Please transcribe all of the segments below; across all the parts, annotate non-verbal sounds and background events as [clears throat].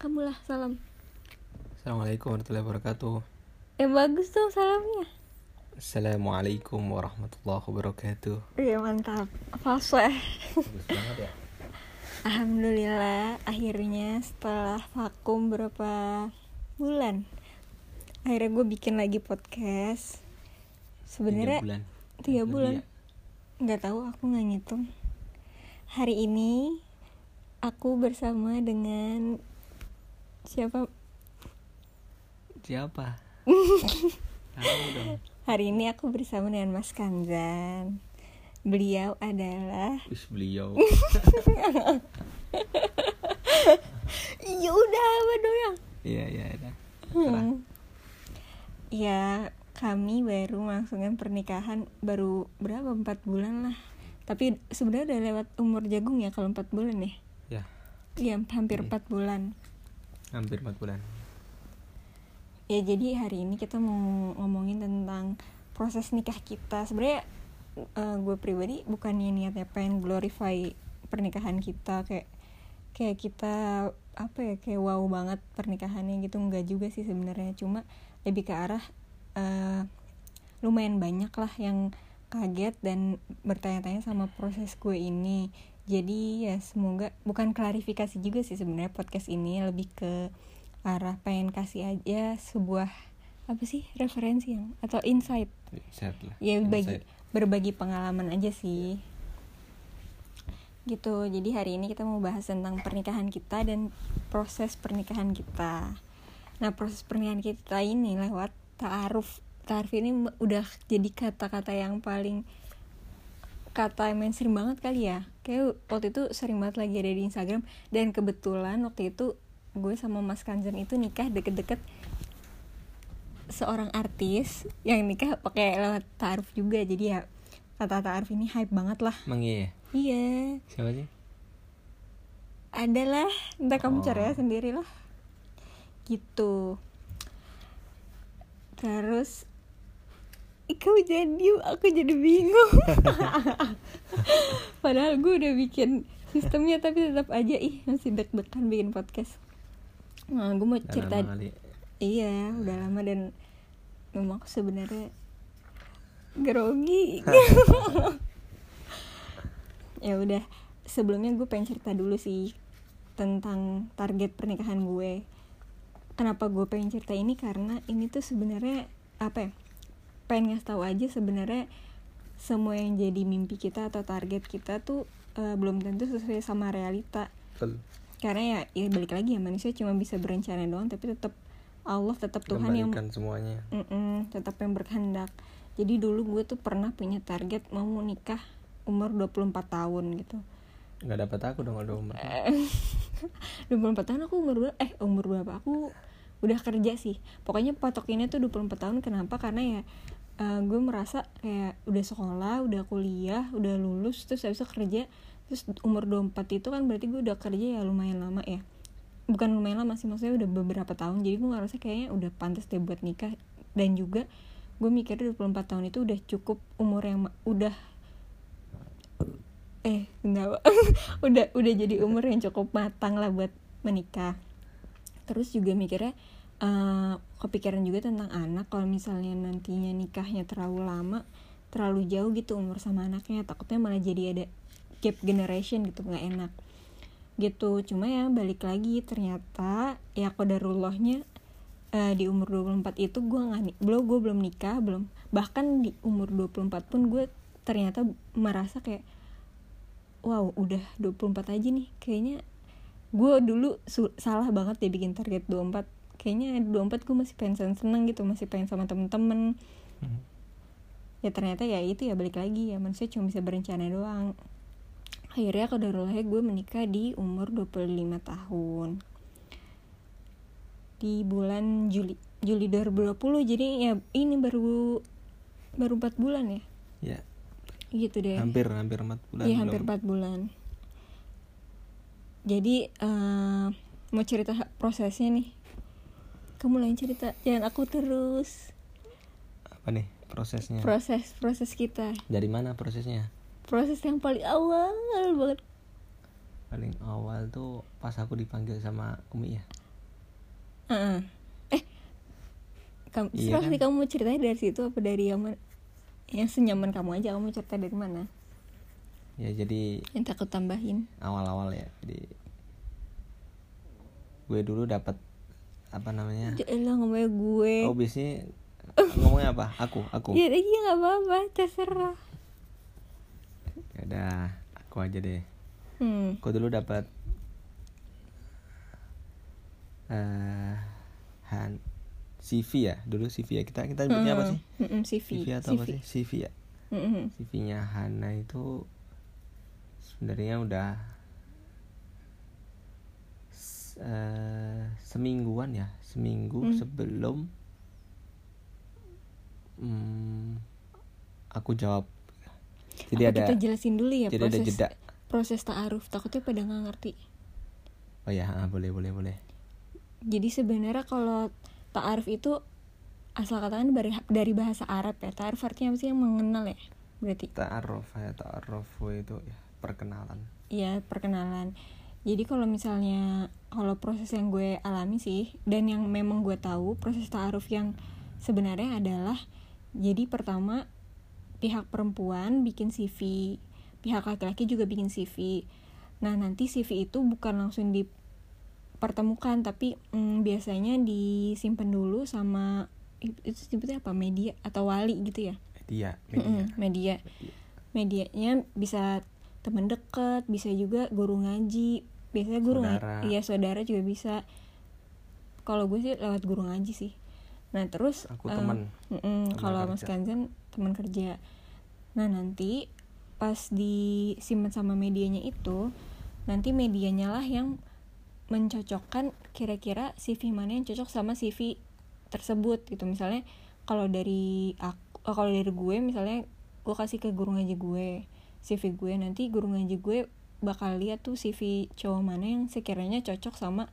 Kamu lah salam. Assalamualaikum warahmatullahi wabarakatuh Eh bagus tuh salamnya. Assalamualaikum warahmatullahi wabarakatuh Iya mantap. Fase. Bagus banget ya Alhamdulillah akhirnya setelah vakum berapa bulan akhirnya gue bikin lagi podcast. Sebenarnya Tiga bulan tiga bulan ya? nggak tahu aku nggak ngitung. Hari ini aku bersama dengan siapa Siapa? [laughs] Hari ini aku bersama dengan Mas Kanzan. Beliau adalah Wis beliau Iya [laughs] udah apa doang. Iya iya iya Hmm. Ya kami baru melangsungkan pernikahan baru berapa empat bulan lah. Tapi sebenarnya udah lewat umur jagung ya kalau empat bulan ya. Ya Iya hampir Iya. empat bulan. Hampir 4 bulan. Ya jadi hari ini kita mau ngomongin tentang proses nikah kita. Sebenarnya eh, gue pribadi bukannya niatnya pengen glorify pernikahan kita kayak kayak kita apa ya kayak wow banget pernikahannya gitu. Enggak juga sih sebenarnya. Cuma lebih ke arah eh, lumayan banyak lah yang kaget dan bertanya-tanya sama proses gue ini jadi ya semoga bukan klarifikasi juga sih sebenarnya podcast ini lebih ke arah pengen kasih aja sebuah apa sih referensi yang atau insight. Sehat lah ya bagi Insight. berbagi pengalaman aja sih. Gitu jadi hari ini kita mau bahas tentang pernikahan kita dan proses pernikahan kita. Nah proses pernikahan kita ini lewat taaruf. Taaruf ini udah jadi kata-kata yang paling kata mainstream banget kali ya. Kayak waktu itu sering banget lagi ada di Instagram. Dan kebetulan waktu itu gue sama Mas Kanzen itu nikah deket-deket seorang artis yang nikah pakai lewat taaruf juga. Jadi ya kata taaruf ini hype banget lah. Emang iya ya? iya. Siapa sih? adalah entah kamu Oh. cari ya sendiri lah. Gitu. Terus Jangan diem aku jadi bingung [laughs] padahal gue udah bikin sistemnya tapi tetap aja ih masih deg-degan bikin podcast nah, gue mau Udah cerita Iya, udah lama dan memang aku sebenarnya grogi. [laughs] ya udah, sebelumnya gue pengen cerita dulu sih tentang target pernikahan gue. Kenapa gue pengen cerita ini karena ini tuh sebenarnya apa ya? Pengen ngasih tahu aja sebenarnya semua yang jadi mimpi kita atau target kita tuh eh, belum tentu sesuai sama realita. Betul. Karena ya, ya balik lagi ya manusia cuma bisa berencana doang tapi tetap Allah tetap Tuhan yang semuanya. Mm-mm, tetap yang berkehendak. Jadi dulu gue tuh pernah punya target mau nikah umur 24 tahun gitu. Gak dapat aku dong kalau umur. [laughs] 24 tahun aku umur berapa? Eh umur berapa? Aku udah kerja sih. Pokoknya patokinnya tuh 24 tahun. Kenapa? Karena ya eh, gue merasa kayak udah sekolah udah kuliah udah lulus terus habis itu kerja terus umur 24 itu kan berarti gue udah kerja ya lumayan lama ya. Bukan lumayan lama sih maksudnya udah beberapa tahun jadi gue ngerasa kayaknya udah pantas deh buat nikah. Dan juga gue mikirnya 24 tahun itu udah cukup umur yang udah eh enggak [laughs] udah udah jadi umur yang cukup matang lah buat menikah. Terus juga mikirnya eh, kepikiran juga tentang anak. Kalau misalnya nantinya nikahnya terlalu lama terlalu jauh gitu umur sama anaknya takutnya malah jadi ada gap generation gitu nggak enak. Gitu. Cuma ya balik lagi ternyata ya kodarullahnya eh, di umur 24 itu gue nggak belum gue belum nikah belum. Bahkan di umur 24 pun gue ternyata merasa kayak wow udah 24 aja nih kayaknya gue dulu salah banget deh bikin target 24 kayaknya 24 gue masih pengen seneng gitu masih pengen sama temen-temen Hmm. ya ternyata ya itu ya balik lagi ya manusia cuma bisa berencana doang akhirnya kodarullahnya gue menikah di umur 25 tahun di bulan Juli Juli 2020 jadi ya ini baru baru 4 bulan ya Ya gitu deh hampir hampir 4 bulan Iya hampir. 4 bulan. Jadi eh, mau cerita prosesnya nih. Kamu lain cerita, jangan aku terus. Apa nih prosesnya? Proses proses kita, Dari mana prosesnya? Proses yang paling awal banget. paling awal tuh pas aku dipanggil sama Umi ya? Heeh. eh kamu Iya kan? kamu mau ceritanya dari situ apa dari yang yang senyaman kamu aja. Kamu mau cerita dari mana? Ya jadi yang takut tambahin. awal-awal ya. Jadi gue dulu dapat apa namanya? Jalan ngomongnya gue. Oh biasanya ngomongnya apa? Aku aku. Ya iya nggak apa-apa terserah. Ya udah aku aja deh. Hmm. aku dulu dapat eh han CV ya? Dulu CV ya? Kita kita sebutnya apa sih? Mm-mm, CV CV atau apa sih? CV ya? Mm-mm. CV-nya Hana itu sebenarnya udah eh, semingguan ya seminggu Hmm. sebelum hmm, aku jawab. Jadi Apa ada kita jelasin dulu ya jadi ada proses jeda. proses ta'aruf. Takutnya pada nggak ngerti. Oh ya ah, boleh boleh boleh. Jadi sebenarnya kalau ta'aruf itu asal katakan dari dari bahasa Arab ya. Ta'aruf artinya apa sih yang mengenal ya berarti? Ta'aruf ya ta'aruf itu ya perkenalan. Ya perkenalan jadi kalau misalnya kalau proses yang gue alami sih dan yang memang gue tahu proses ta'aruf yang sebenarnya adalah jadi pertama pihak perempuan bikin CV pihak laki-laki juga bikin CV nah nanti CV itu bukan langsung dipertemukan tapi mm, biasanya disimpan dulu sama itu sebutnya apa? Media atau wali gitu ya? Media media. Mm-mm, media. Medianya bisa teman dekat bisa juga guru ngaji biasanya guru Saudara. ngaji iya saudara juga bisa kalau gue sih lewat guru ngaji sih nah terus Aku eh, teman. mm-mm, Teman kalau mas. Kanzen teman kerja nah nanti pas disimpan sama medianya itu nanti medianya lah yang mencocokkan kira-kira CV mana yang cocok sama CV tersebut gitu misalnya kalau dari aku oh, kalau dari gue misalnya gue kasih ke guru ngaji gue CV gue nanti guru ngaji gue bakal lihat tuh CV cowok mana yang sekiranya cocok sama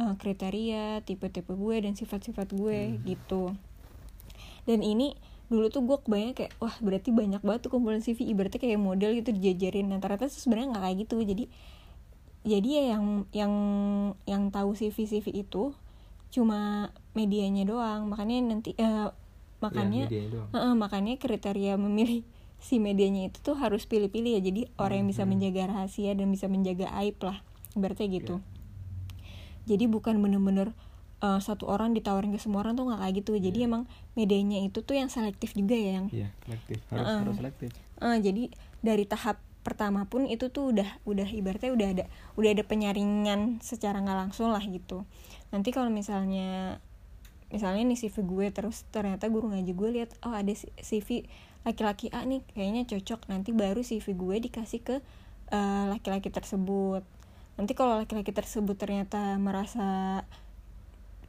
eh, kriteria tipe-tipe gue dan sifat-sifat gue gitu. Dan ini dulu tuh gue kebayang kayak wah berarti banyak banget tuh kumpulan CV ibaratnya kayak model gitu dijajarin. Nah ternyata sebenarnya nggak kayak gitu. Jadi jadi ya yang yang yang tahu CV CV itu cuma medianya doang. Makanya nanti eh, makanya Ya. Heeh, makanya kriteria memilih si medianya itu tuh harus pilih-pilih ya jadi orang yang bisa Hmm. menjaga rahasia dan bisa menjaga aib lah berarti gitu jadi bukan bener-bener eh, satu orang ditawarin ke semua orang tuh nggak kayak gitu jadi emang medianya itu tuh yang selektif juga ya yang Iya, selektif. Harus Heeh. harus selektif. Eh, jadi dari tahap pertama pun itu tuh udah udah ibaratnya udah ada udah ada penyaringan secara nggak langsung lah gitu nanti kalau misalnya misalnya nih CV gue terus ternyata guru ngaji gue lihat oh ada CV laki-laki A nih kayaknya cocok nanti baru CV gue dikasih ke eh, laki-laki tersebut. Nanti kalau laki-laki tersebut ternyata merasa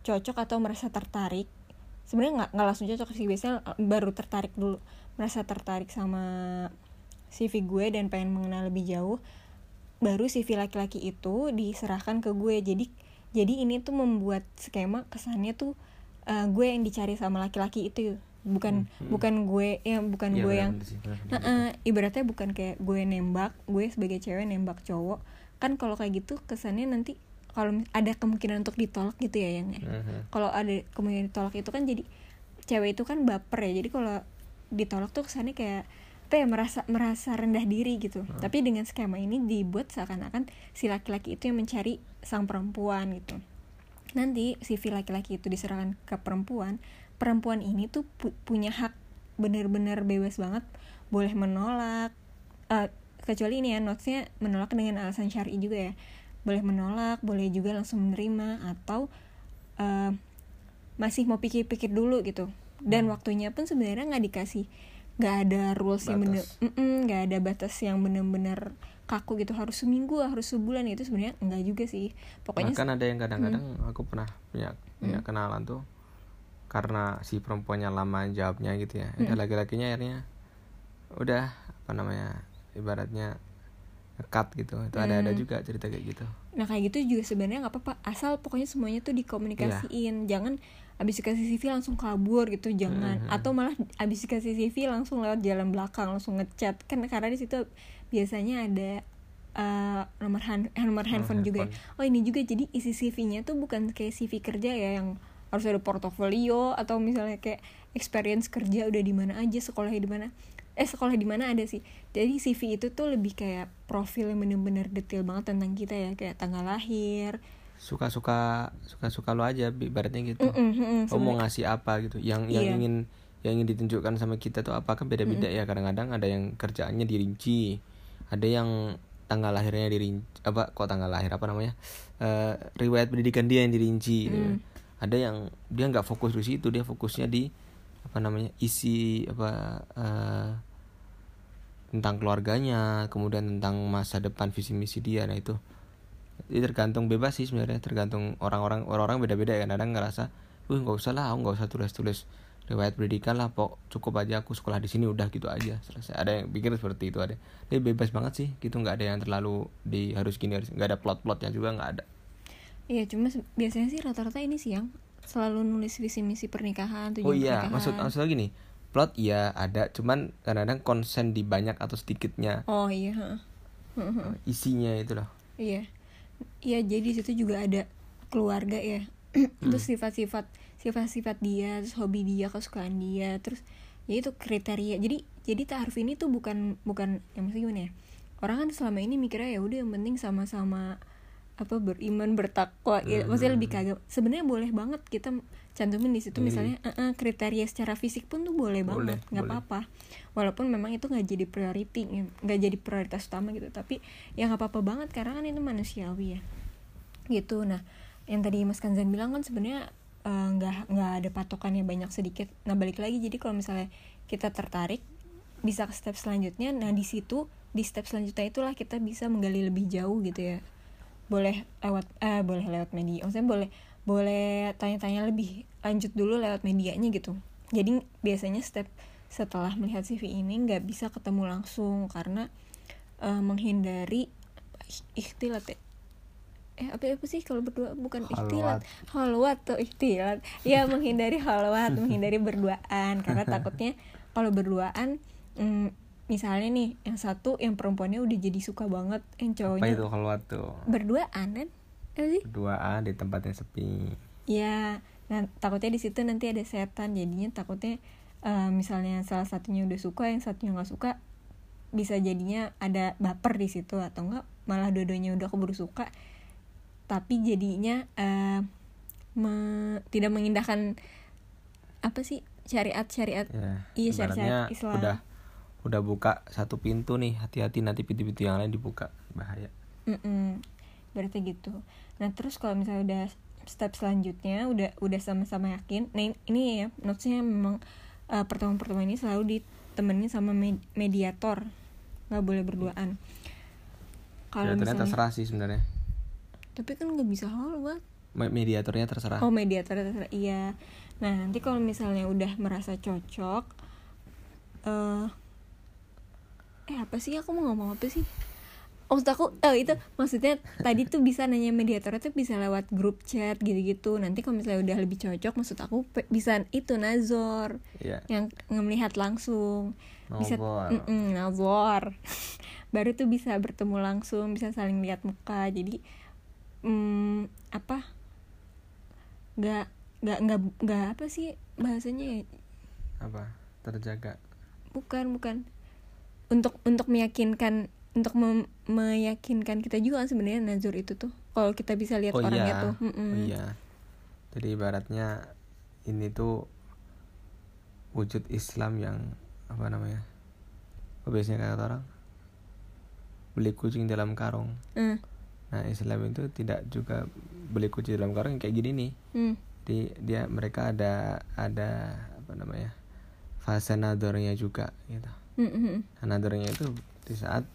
cocok atau merasa tertarik sebenarnya nggak nggak langsung cocok sih biasanya eh, baru tertarik dulu merasa tertarik sama CV gue dan pengen mengenal lebih jauh baru CV laki-laki itu diserahkan ke gue. Jadi jadi ini tuh membuat skema kesannya tuh eh, gue yang dicari sama laki-laki itu bukan Hmm, hmm. bukan gue ya bukan Iya, gue yang. Nah, eh, ibaratnya bukan kayak gue nembak, gue sebagai cewek nembak cowok. Kan kalau kayak gitu kesannya nanti kalau ada kemungkinan untuk ditolak gitu ya yang ya. Heeh. Kalau ada kemungkinan ditolak itu kan jadi cewek itu kan baper ya. Jadi kalau ditolak tuh kesannya kayak apa ya merasa merasa rendah diri gitu. Tapi dengan skema ini dibuat seakan-akan si laki-laki itu yang mencari sang perempuan gitu. Nanti CV laki-laki itu diserahkan ke perempuan, perempuan ini tuh pu- punya hak bener-bener bebas banget. Boleh menolak eh, kecuali ini ya notesnya menolak dengan alasan syari juga ya. Boleh menolak boleh juga langsung menerima atau eh, masih mau pikir-pikir dulu gitu. Dan waktunya pun sebenarnya nggak dikasih. Nggak ada rules yang bener Batas. Mm-mm, nggak ada batas yang bener-bener kaku gitu. Harus seminggu harus sebulan itu sebenarnya enggak juga sih. Pokoknya Bahkan ada yang kadang-kadang Hmm. aku pernah punya punya kenalan tuh karena si perempuannya lama jawabnya gitu ya. Ada Hmm. laki-lakinya akhirnya udah apa namanya ibaratnya cut gitu. Itu ada ada Hmm. juga cerita kayak gitu. Nah kayak gitu juga sebenarnya nggak apa-apa asal pokoknya semuanya tuh dikomunikasiin jangan abis dikasih CV langsung kabur gitu jangan Mhm. atau malah abis dikasih CV langsung lewat jalan belakang langsung ngechat kan karena di situ biasanya ada eh, nomor hand, nomor handphone juga ya. oh ini juga jadi isi CV-nya tuh bukan kayak CV kerja ya yang harus ada portofolio atau misalnya kayak experience kerja udah di mana aja sekolah di mana eh sekolah di mana ada sih. Jadi CV itu tuh lebih kayak profil yang bener-bener detail banget tentang kita ya kayak tanggal lahir. Suka-suka suka-suka lo aja ibaratnya gitu. Mm-mm, mm-mm, lo mau ngasih apa gitu. Yang yang Iya. ingin yang ingin ditunjukkan sama kita tuh apa kan beda-beda ya. Kadang-kadang ada yang kerjaannya dirinci ada yang tanggal lahirnya dirinci apa kok tanggal lahir apa namanya Eh, riwayat pendidikan dia yang dirinci gitu. Ada yang dia nggak fokus di situ dia fokusnya di apa namanya isi apa eh, tentang keluarganya kemudian tentang masa depan visi misi dia. Nah itu jadi tergantung bebas sih sebenarnya tergantung orang-orang orang-orang beda-beda ya. Kadang ngerasa wih nggak usah lah aku nggak usah tulis-tulis riwayat pendidikan lah pok cukup aja aku sekolah di sini udah gitu aja selesai. Ada yang pikir seperti itu ada. Dia bebas banget sih gitu. Nggak ada yang terlalu di harus gini harus nggak ada plot-plotnya juga nggak ada Iya cuma biasanya sih rata-rata ini sih yang selalu nulis visi misi pernikahan tujuan oh iya pernikahan. maksud maksudnya gini plot iya ada cuman kadang-kadang konsen di banyak atau sedikitnya. Oh iya heeh. isinya itu loh iya. Iya jadi di situ juga ada keluarga ya. [clears throat] Terus sifat-sifat sifat-sifat dia terus hobi dia kesukaan dia terus ya itu kriteria. Jadi jadi taaruf ini tuh bukan bukan yang maksudnya gimana ya? Orang kan selama ini mikirnya ya udah yang penting sama-sama apa beriman bertakwa. Ya, maksudnya lebih kagak sebenarnya boleh banget kita cantumin di situ Ini. misalnya eh, eh, kriteria secara fisik pun tuh boleh Boleh, banget nggak apa-apa. Walaupun memang itu nggak jadi priority nggak jadi prioritas utama gitu tapi ya nggak apa-apa banget karena kan itu manusiawi ya. Gitu nah yang tadi Mas Kanzan bilang kan sebenarnya eh, nggak nggak ada patokannya banyak sedikit. Nah balik lagi jadi kalau misalnya kita tertarik bisa ke step selanjutnya. Nah di situ di step selanjutnya itulah kita bisa menggali lebih jauh gitu ya boleh lewat eh boleh lewat media. Maksudnya boleh boleh tanya-tanya lebih lanjut dulu lewat medianya gitu. Jadi biasanya step setelah melihat CV ini nggak bisa ketemu langsung karena eh, menghindari ikhtilat ya. Eh apa apa sih kalau berdua? Bukan ikhtilat. Halwat. Tuh ikhtilat. Ya [laughs] menghindari halwat menghindari berduaan. Karena takutnya kalau berduaan mm, misalnya nih yang satu yang perempuannya udah jadi suka banget yang apa cowoknya itu kalau tuh berduaan kan? Apa sih? Berduaan di tempat yang sepi. Ya nah takutnya di situ nanti ada setan. Jadinya takutnya eh, misalnya salah satunya udah suka yang satunya nggak suka bisa jadinya ada baper di situ. Atau enggak malah dua-duanya udah keburu suka. Tapi jadinya eh, me- tidak mengindahkan apa sih syariat syariat ya Iya, syariat ibaratnya Islam. udah udah buka satu pintu nih hati-hati nanti pintu-pintu yang lain dibuka. Bahaya. Mm-mm. berarti gitu. Nah terus kalau misalnya udah step selanjutnya udah udah sama-sama yakin nah in- ini ya notesnya memang eh, pertemuan-pertemuan ini selalu ditemenin sama med- mediator. Nggak boleh berduaan. Kalau mediatornya misalnya terserah sih sebenarnya. Tapi kan nggak bisa halwat Me- mediatornya terserah. Oh mediator terserah iya. Nah nanti kalau misalnya udah merasa cocok eh eh apa sih? Aku mau ngomong apa sih? Oh, maksud aku oh itu maksudnya tadi tuh bisa nanya mediatornya tuh bisa lewat grup chat gitu-gitu. Nanti kalau misalnya udah lebih cocok maksud aku bisa itu nazor Iya. yang melihat langsung. Bisa nazor. [laughs] Baru tuh bisa bertemu langsung bisa saling lihat muka. Jadi mm, apa? Nggak nggak nggak nggak apa sih bahasanya ya? Apa? Terjaga? Bukan bukan untuk untuk meyakinkan untuk mem- meyakinkan kita juga kan sebenarnya nazar itu tuh. Kalau kita bisa lihat oh orangnya iya. tuh. Mm-mm. oh iya. Jadi ibaratnya ini tuh wujud Islam yang apa namanya apa biasanya kata orang? Beli kucing dalam karung. Eh, nah Islam itu tidak juga beli kucing dalam karung kayak gini nih. Hmm, di dia mereka ada ada apa namanya fase nadornya juga gitu hmm, hmm, nah, nadornya itu di saat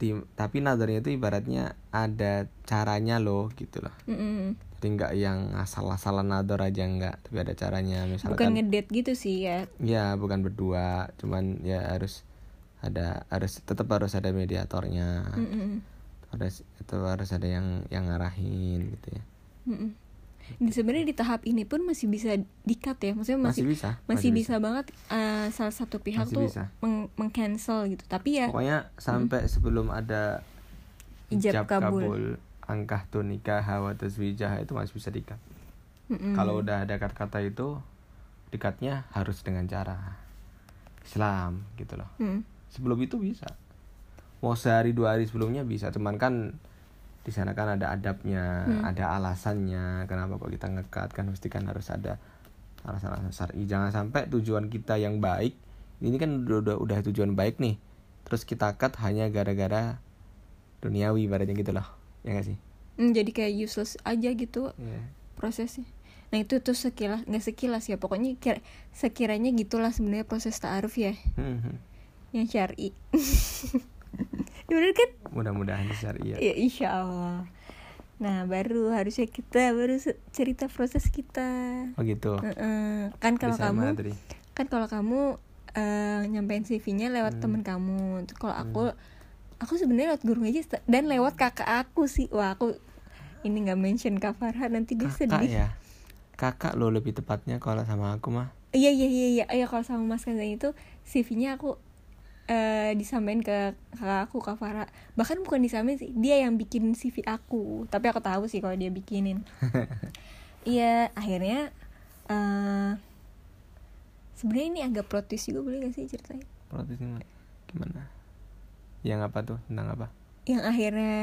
di, tapi nadornya itu ibaratnya ada caranya loh gitu loh hmm, hmm. jadi nggak yang asal-asalan nador aja nggak tapi ada caranya bukan misalkan ngedate gitu sih ya ya bukan berdua cuman ya harus ada harus tetap harus ada mediatornya Hmm, hmm, hmm. harus itu harus ada yang yang ngarahin gitu ya Mm-mm. Dan sebenarnya di tahap ini pun masih bisa dikat ya, maksudnya masih, masih bisa masih, bisa. banget eh, salah satu pihak Masih tuh bisa. meng- mengcancel gitu. Tapi ya, pokoknya sampai sebelum ada Ijab kabul. angkah tu nikah wa tazwijah itu masih bisa dikat Mm-mm. kalau udah ada kata-kata itu dikatnya harus dengan cara Islam gitu loh Mm. sebelum itu bisa mau sehari dua hari sebelumnya bisa cuman kan di sana kan ada adabnya Hmm. ada alasannya kenapa kok kita ngekat kan mesti kan harus ada alasan-alasan syar'i jangan sampai tujuan kita yang baik ini kan udah, udah udah tujuan baik nih terus kita cut hanya gara-gara duniawi ibaratnya gitu loh ya gak sih Mm, jadi kayak useless aja gitu Iya. prosesnya nah itu tuh sekilas nggak sekilas ya pokoknya kira, sekiranya gitulah sebenarnya proses ta'aruf ya Hmm, hmm. yang syari [laughs] bener kan mudah-mudahan syariah ya insya Allah nah baru harusnya kita baru cerita proses kita. Oh gitu. Heeh. kan kalau kamu Madri. kan kalau kamu eh, nyampein CV-nya lewat Hmm. temen kamu. Kalau aku aku sebenarnya lewat guru ngaji dan lewat kakak aku sih. Wah aku ini nggak mention Kak Farhan nanti dia kakak sedih. ya? Kakak lo lebih tepatnya kalau sama aku mah. Iya iya iya iya. Iya kalau sama Mas Kanza itu CV-nya aku eh disampaikan ke kakak aku Kak Farah. Bahkan bukan disampaikan sih dia yang bikin CV aku. Tapi aku tahu sih kalau dia bikinin. [laughs] Iya akhirnya eh sebenarnya ini agak protes juga boleh gak sih ceritain? Protes ini gimana? Yang apa tuh? Tentang apa? Yang akhirnya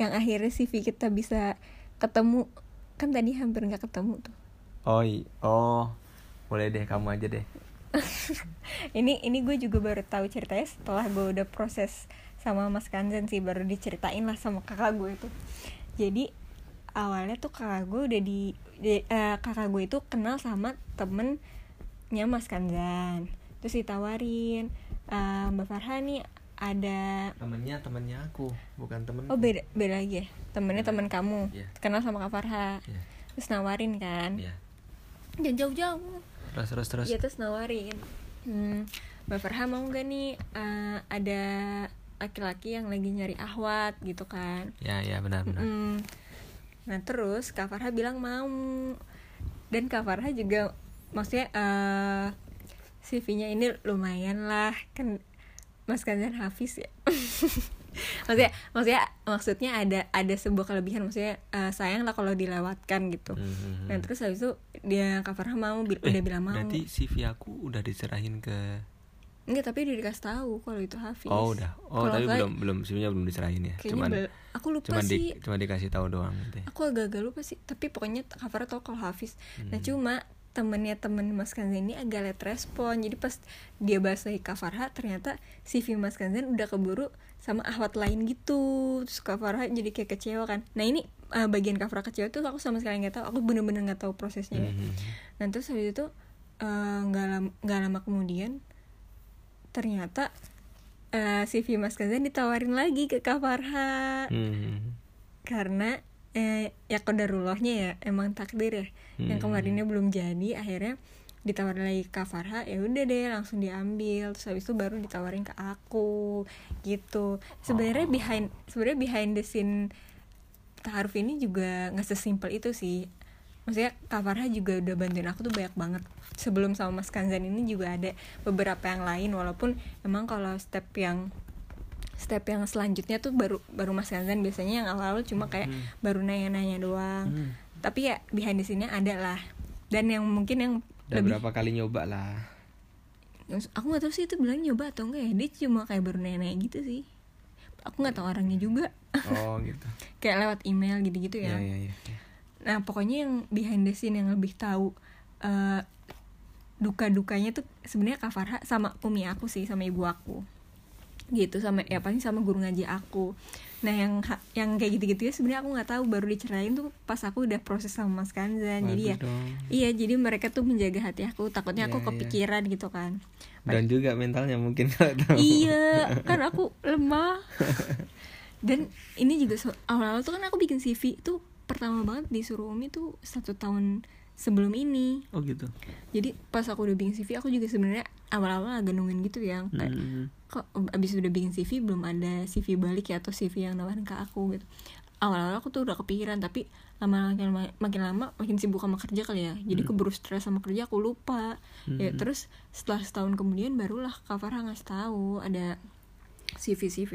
yang akhirnya CV kita bisa ketemu. Kan tadi hampir nggak ketemu tuh. Oh oh boleh deh kamu aja deh [laughs] ini ini gue juga baru tahu ceritanya setelah gue udah proses sama Mas Kanzen sih baru diceritain lah sama kakak gue itu. Jadi awalnya tuh kakak gue udah di, di- eh, kakak gue itu kenal sama temennya Mas Kanzan terus ditawarin eh, Mbak Farhan nih ada temennya temennya aku bukan temen oh beda beda lagi ya? Temennya temen kamu? Iya. kenal sama Kak Farha ya terus nawarin kan? Ya jangan jauh-jauh terus terus terus. Iya terus nawarin. Hmm, Mbak Farha mau gak nih eh, ada laki-laki yang lagi nyari ahwat gitu kan? Ya ya benar benar. Mm. Nah terus Kak Farha bilang mau. Dan Kak Farha juga Maksudnya eh CV-nya ini lumayan lah. Kan Mas Kanzan Hafiz ya [laughs] maksudnya maksudnya maksudnya ada ada sebuah kelebihan. Maksudnya eh, sayang lah kalau dilewatkan gitu. Hmm, hmm, hmm. nah terus habis itu dia Kak Farha mau bil- Eh, udah bilang mau. berarti CV aku udah diserahin ke enggak tapi udah dikasih tahu kalau itu Hafiz. Oh udah. Oh Kalau tapi enggak, belum belum CV-nya belum diserahin ya. cuman bel- aku lupa cuman di sih. cuma dikasih tahu doang gitu ya. aku agak-agak lupa sih tapi pokoknya Farah tau kalau Hafiz. Nah Hmm. cuma temennya temen Mas Kanzan ini agak late respon. Jadi pas dia bahas lagi Kak Farha ternyata CV Mas Kanzan udah keburu sama ahwat lain gitu terus Kak Farha jadi kayak kecewa kan nah ini eh, bagian Kak Farha kecewa tuh aku sama sekali nggak tahu aku bener-bener nggak tahu prosesnya ya. Hmm, hmm, nah terus habis itu eh, nggak lama nggak lama kemudian ternyata eh, CV Mas Kanzan ditawarin lagi ke Kak Farha hmm, hmm. karena eh, ya kodarullahnya ya emang takdir ya yang Hmm. kemarinnya belum jadi akhirnya ditawarin lagi ke Farha ya udah deh langsung diambil terus habis itu baru ditawarin ke aku gitu sebenarnya Oh. behind sebenarnya behind the scene taaruf ini juga nggak sesimpel itu sih maksudnya Kak Farha juga udah bantuin aku tuh banyak banget sebelum sama Mas Kanzan ini juga ada beberapa yang lain walaupun emang kalau step yang step yang selanjutnya tuh baru baru Mas Kanzan biasanya yang awal-awal cuma kayak Hmm. baru nanya-nanya doang Hmm. tapi ya behind the scene-nya ada lah dan yang mungkin yang udah lebih berapa kali nyoba lah aku nggak tahu sih itu bilang nyoba atau enggak ya. Dia cuma kayak baru nanya-nanya gitu sih. Aku nggak tahu orangnya juga. Oh gitu. [laughs] Kayak lewat email gitu-gitu ya. Ya ya ya, ya. nah pokoknya yang behind the scene yang lebih tahu eh, duka-dukanya tuh sebenarnya Kak Farha sama umi aku sih sama ibu aku. Gitu sama ya paling sama guru ngaji aku nah yang yang kayak gitu-gitu ya sebenarnya aku nggak tahu. Baru dicerain tuh pas aku udah proses sama Mas Kanzan jadi ya Bagus dong. iya jadi mereka tuh menjaga hati aku. Takutnya aku Iya, iya. kepikiran gitu kan. Dan juga mentalnya mungkin [laughs] tahu. Iya kan [laughs] aku lemah. Dan ini juga awal-awal tuh kan aku bikin CV tuh pertama banget disuruh Umi tuh satu tahun sebelum ini. Oh gitu. Jadi pas aku udah bikin CV aku juga sebenarnya awal-awal agak nungguin gitu ya. Kayak Hmm. kok abis udah bikin CV belum ada CV balik ya atau CV yang nawarin ke aku gitu. Awal-awal aku tuh udah kepikiran tapi lama makin lama makin lama makin sibuk sama kerja kali ya. Jadi keburu stres sama kerja aku lupa. Ya Hmm. terus setelah setahun kemudian barulah Kak Farah ngasih tahu ada CV CV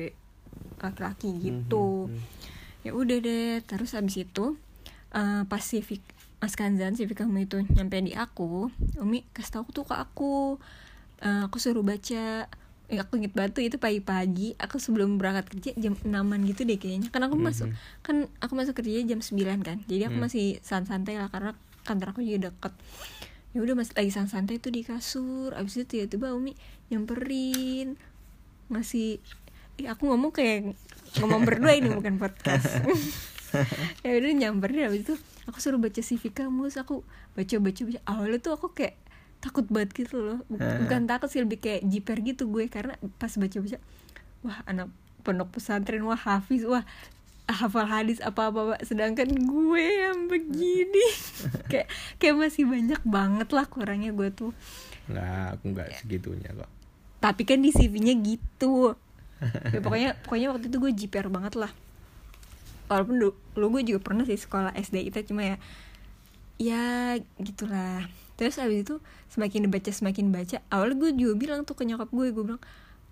laki-laki gitu. Mhm, mhm. ya udah deh terus habis itu eh, pas Civic Mas Kanzan Civic kamu itu nyampe di aku. Umi kasih tahu tuh ke aku. Eh, aku suruh baca. Eh, aku inget tuh itu pagi-pagi. Aku sebelum berangkat kerja jam 6an gitu deh kayaknya. Kan aku masuk kan aku masuk kerja jam 9 kan. Jadi aku Hmm. masih santai lah karena kantor aku juga deket. Ya udah masih lagi santai tuh di kasur. Abis itu tiba-tiba Umi nyamperin masih Ih, aku ngomong kayak ngomong berdua ini bukan podcast [laughs] [laughs] ya udah nyamperin habis itu aku suruh baca CV kamu terus aku baca baca. Baca awalnya tuh aku kayak takut banget gitu loh. Buk- bukan takut sih lebih kayak jiper gitu gue karena pas baca baca wah anak pondok pesantren wah hafiz wah hafal hadis apa apa sedangkan gue yang begini. [laughs] Kayak kayak masih banyak banget lah kurangnya gue tuh. Nggak, aku nggak segitunya kok. tapi kan di CV-nya gitu. Ya, pokoknya pokoknya waktu itu gue jiper banget lah walaupun dulu, gue juga pernah sih sekolah SD itu cuma ya ya gitulah. Terus abis itu semakin dibaca semakin baca awalnya gue juga bilang tuh ke nyokap gue gue bilang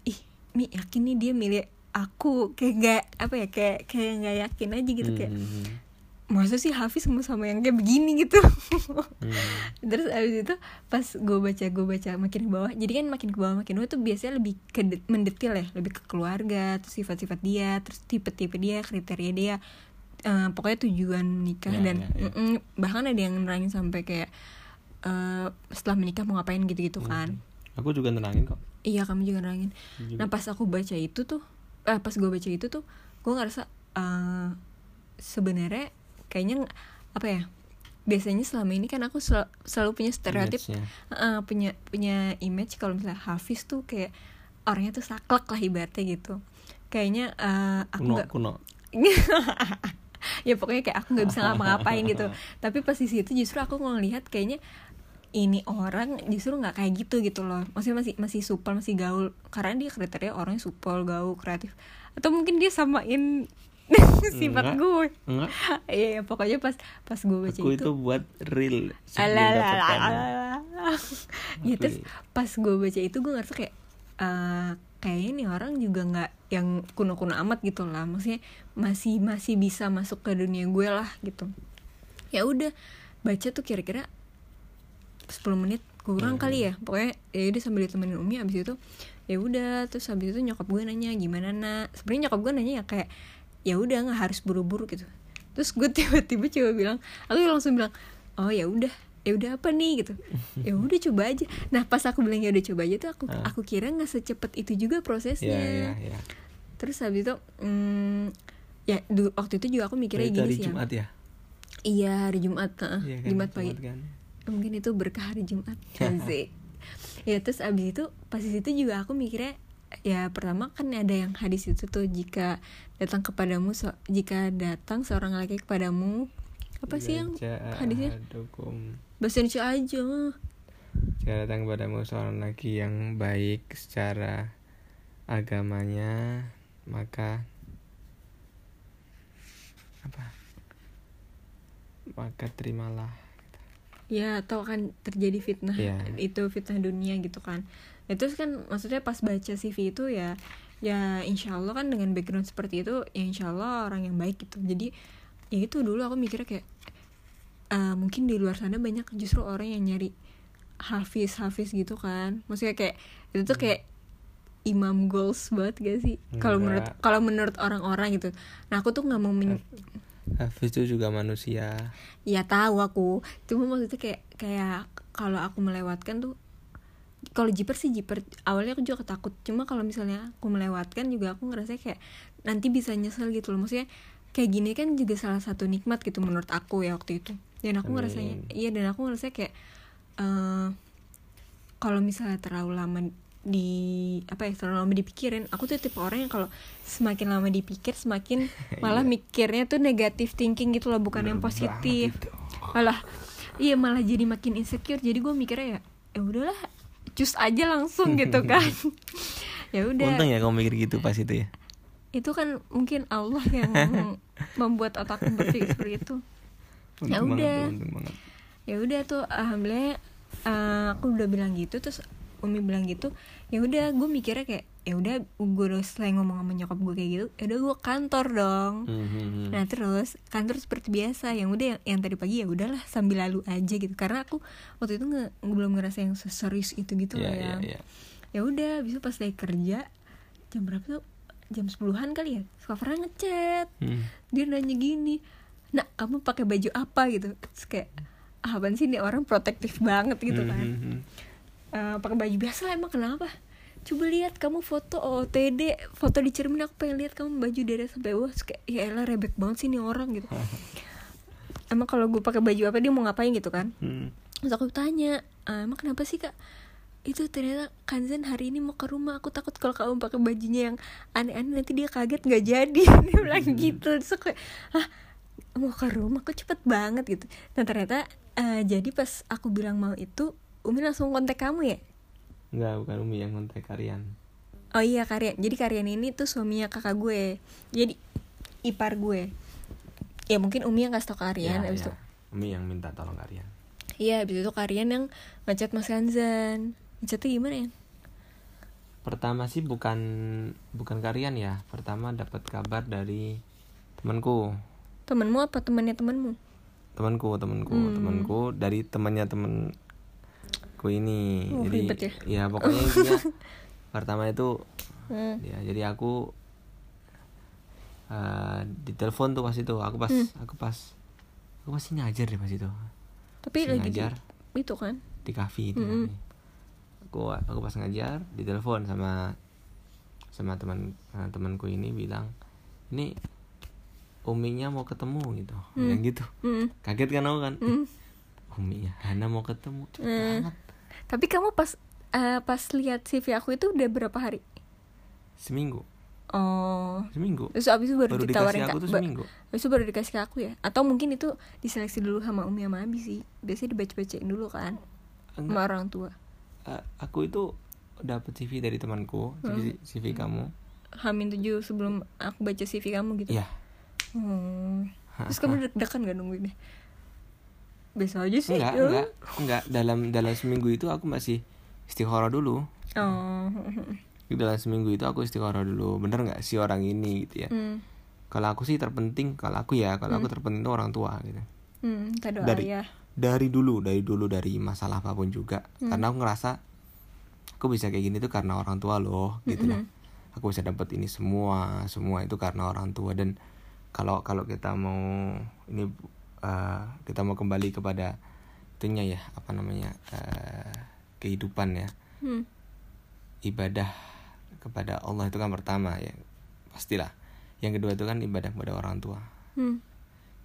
ih mi yakin nih dia milih aku? Kayak gak apa ya kayak kayak nggak yakin aja gitu kayak Mhm, masa sih Hafiz sama sama yang kayak begini gitu mhm. terus abis itu pas gue baca gue baca makin ke bawah jadi kan makin ke bawah makin bawah tuh biasanya lebih ke de- mendetil ya lebih ke keluarga terus sifat-sifat dia terus tipe-tipe dia kriteria dia Eh, pokoknya tujuan menikah Ya, dan ya, ya. mm-mm, bahkan ada yang nerangin sampai kayak eh, setelah menikah mau ngapain gitu-gitu kan Aku juga nerangin kok. iya kamu juga nerangin Juga. nah pas aku baca itu tuh eh, pas gue baca itu tuh gue ngerasa eh, sebenarnya kayaknya apa ya biasanya selama ini kan aku sel- selalu punya stereotip eh, punya punya image kalau misalnya Hafiz tuh kayak orangnya tuh saklek lah ibaratnya gitu. Kayaknya eh, aku kuno nggak kuno. [laughs] ya pokoknya kayak aku nggak bisa ngapa-ngapain gitu. [laughs] Tapi pas di situ justru aku ngelihat kayaknya ini orang justru nggak kayak gitu gitu loh. Maksudnya masih masih supel masih gaul. Karena dia kriteria orangnya supel gaul kreatif. Atau mungkin dia samain [laughs] sifat Enggak. gue. Enggak. [laughs] iya pokoknya pas pas gue baca Aku itu. itu buat real [laughs] alah, alah. ya. terus pas gue baca itu gue ngerasa kayak eh kayaknya nih orang juga nggak yang kuno-kuno amat gitu lah. Maksudnya masih masih bisa masuk ke dunia gue lah gitu. Ya udah baca tuh kira-kira 10 menit kurang kali ya. Pokoknya ya udah sambil ditemenin umi abis itu ya udah. Terus abis itu nyokap gue nanya gimana nak? Sebenarnya nyokap gue nanya ya kayak ya udah nggak harus buru-buru gitu terus gue tiba-tiba coba bilang aku langsung bilang oh ya udah ya udah apa nih gitu ya udah coba aja nah pas aku bilang ya udah coba aja tuh aku Ah. aku kira nggak secepat itu juga prosesnya Ya, ya, ya. terus habis itu hmm, ya waktu itu juga aku mikirnya Itu gini sih ya. Jumat ya. iya hari Jumat heeh, Iya kan, Jumat pagi kan. mungkin itu berkah hari Jumat [laughs] Asik. ya terus abis itu pas di situ juga aku mikirnya ya pertama kan ada yang hadis itu tuh jika datang kepadamu se- jika datang seorang laki kepadamu apa sih yang hadisnya ahadukum. bahasa Indonesia aja Jika datang padamu seorang laki yang baik secara agamanya, maka apa? Maka terimalah. ya atau akan terjadi fitnah Iya. itu fitnah dunia gitu kan ya, terus kan maksudnya pas baca CV itu ya ya insya Allah kan dengan background seperti itu ya insya Allah orang yang baik gitu. Jadi ya itu dulu aku mikirnya kayak eh, mungkin di luar sana banyak justru orang yang nyari hafiz hafiz gitu kan. Maksudnya kayak itu tuh kayak imam goals banget gak sih? Kalau menurut kalau menurut orang-orang gitu. Nah aku tuh nggak mau men- Hafiz itu juga manusia. ya tahu aku. Cuma maksudnya kayak kayak kalau aku melewatkan tuh kalau jiper sih jiper. Awalnya aku juga takut cuma kalau misalnya aku melewatkan juga aku ngerasa kayak nanti bisa nyesel gitu loh. Maksudnya kayak gini kan juga salah satu nikmat gitu menurut aku ya waktu itu. Dan aku Amin. ngerasanya iya dan aku ngerasa kayak eh kalau misalnya terlalu lama di apa ya terlalu lama dipikirin aku tuh tipe orang yang kalau semakin lama dipikir semakin [laughs] malah mikirnya tuh negatif thinking gitu loh bukan yang Bener positif. banget itu. malah iya malah jadi makin insecure. Jadi gue mikirnya ya ya udahlah cus aja langsung gitu [laughs] kan ya udah Untung ya kamu mikir gitu pas itu ya. itu kan mungkin Allah yang [laughs] membuat otakku berpikir seperti itu Ya udah. ya udah tuh alhamdulillah eh, aku udah bilang gitu terus Umi bilang gitu ya udah gue mikirnya kayak ya udah gue udah selesai ngomong sama nyokap gue kayak gitu ya udah gue kantor dong. Mhm. Nah terus kantor seperti biasa yang udah yang, yang tadi pagi ya udahlah sambil lalu aja gitu. Karena aku waktu itu nggak nggak- belum ngerasa yang seserius itu gitu Iya, loh iya, yang iya. ya udah bisa pas lagi kerja jam berapa tuh? Jam 10-an kali ya? Skafra ngechat. Hmm. dia nanya gini nak kamu pakai baju apa? gitu. Terus kayak ah, apaan sih nih orang protektif banget gitu kan. Mhm. Eh, pakai baju biasa lah emang kenapa coba lihat kamu foto OOTD foto di cermin aku pengen lihat kamu baju dari sampai bawah Terus kayak ya elah rebek banget sih nih orang gitu. [laughs] Emang kalau gue pakai baju apa dia mau ngapain gitu kan? Hmm. terus aku tanya "Ah, emang kenapa sih kak? Itu ternyata Kanzen hari ini mau ke rumah. Aku takut kalau kamu pakai bajunya yang aneh-aneh nanti dia kaget nggak jadi. [laughs] Dia bilang gitu. Terus aku ah mau ke rumah? Kok cepet banget? Gitu. Dan ternyata eh, jadi pas aku bilang mau itu Umi langsung kontak kamu ya Enggak, bukan Umi yang kontak Karyan. oh iya Karyan jadi Karyan ini tuh suaminya kakak gue jadi ipar gue ya mungkin Umi yang kasih tau ke Aryan Ya, abis ya. itu Umi yang minta tolong Karyan. iya abis itu Karyan yang ngechat Mas Kanzan ngechatnya gimana ya Pertama sih bukan bukan Karyan ya. Pertama dapat kabar dari temanku. temenmu apa temannya temenmu Temanku, temanku, Hmm. temanku dari temannya temanku ini. Oh, jadi ribet ya. ya pokoknya intinya [laughs] pertama itu Hmm. ya jadi aku eh ditelepon tuh pas itu aku pas Hmm. aku pas aku pasti ngajar deh pas itu tapi Si lagi di, ngajar. itu kan di kafe di Mm-mm. kafe. aku aku pas ngajar ditelepon sama sama teman eh, temanku ini bilang ini uminya mau ketemu gitu Hmm. yang gitu Mm. kaget kan aku kan Mm. [laughs] uminya Hana mau ketemu cepet Hmm. banget tapi kamu pas eh, pas lihat CV aku itu udah berapa hari? Seminggu. Oh. Seminggu. Terus abis itu baru, baru ditawarin dikasih aku tuh seminggu. abis itu baru dikasih ke aku ya? Atau mungkin itu diseleksi dulu sama Umi sama Abi sih. Biasanya dibaca-bacain dulu kan sama Enggak, orang tua. Eh, aku itu dapet CV dari temanku CV, CV kamu. Hamin tujuh sebelum aku baca CV kamu gitu? Iya. Hmm. terus kamu deg-degan gak nungguin deh biasa aja sih enggak ya. enggak. Enggak dalam dalam seminggu itu aku masih istikharah dulu. Oh. Dalam seminggu itu aku istikharah dulu. Bener nggak sih orang ini gitu ya? Hmm. kalau aku sih terpenting kalau aku ya kalau aku terpenting itu orang tua gitu. Hmm, Dari- ya. dari dulu dari dulu dari masalah apa pun juga. Hmm. karena aku ngerasa aku bisa kayak gini tuh karena orang tua loh gitu lah. Mm-mm. aku bisa dapat ini semua semua itu karena orang tua. Dan kalau kalau kita mau ini eh, kita mau kembali kepada itunya ya apa namanya eh, kehidupan ya Hmm. ibadah kepada Allah itu kan pertama ya pastilah yang kedua itu kan ibadah kepada orang tua Hmm.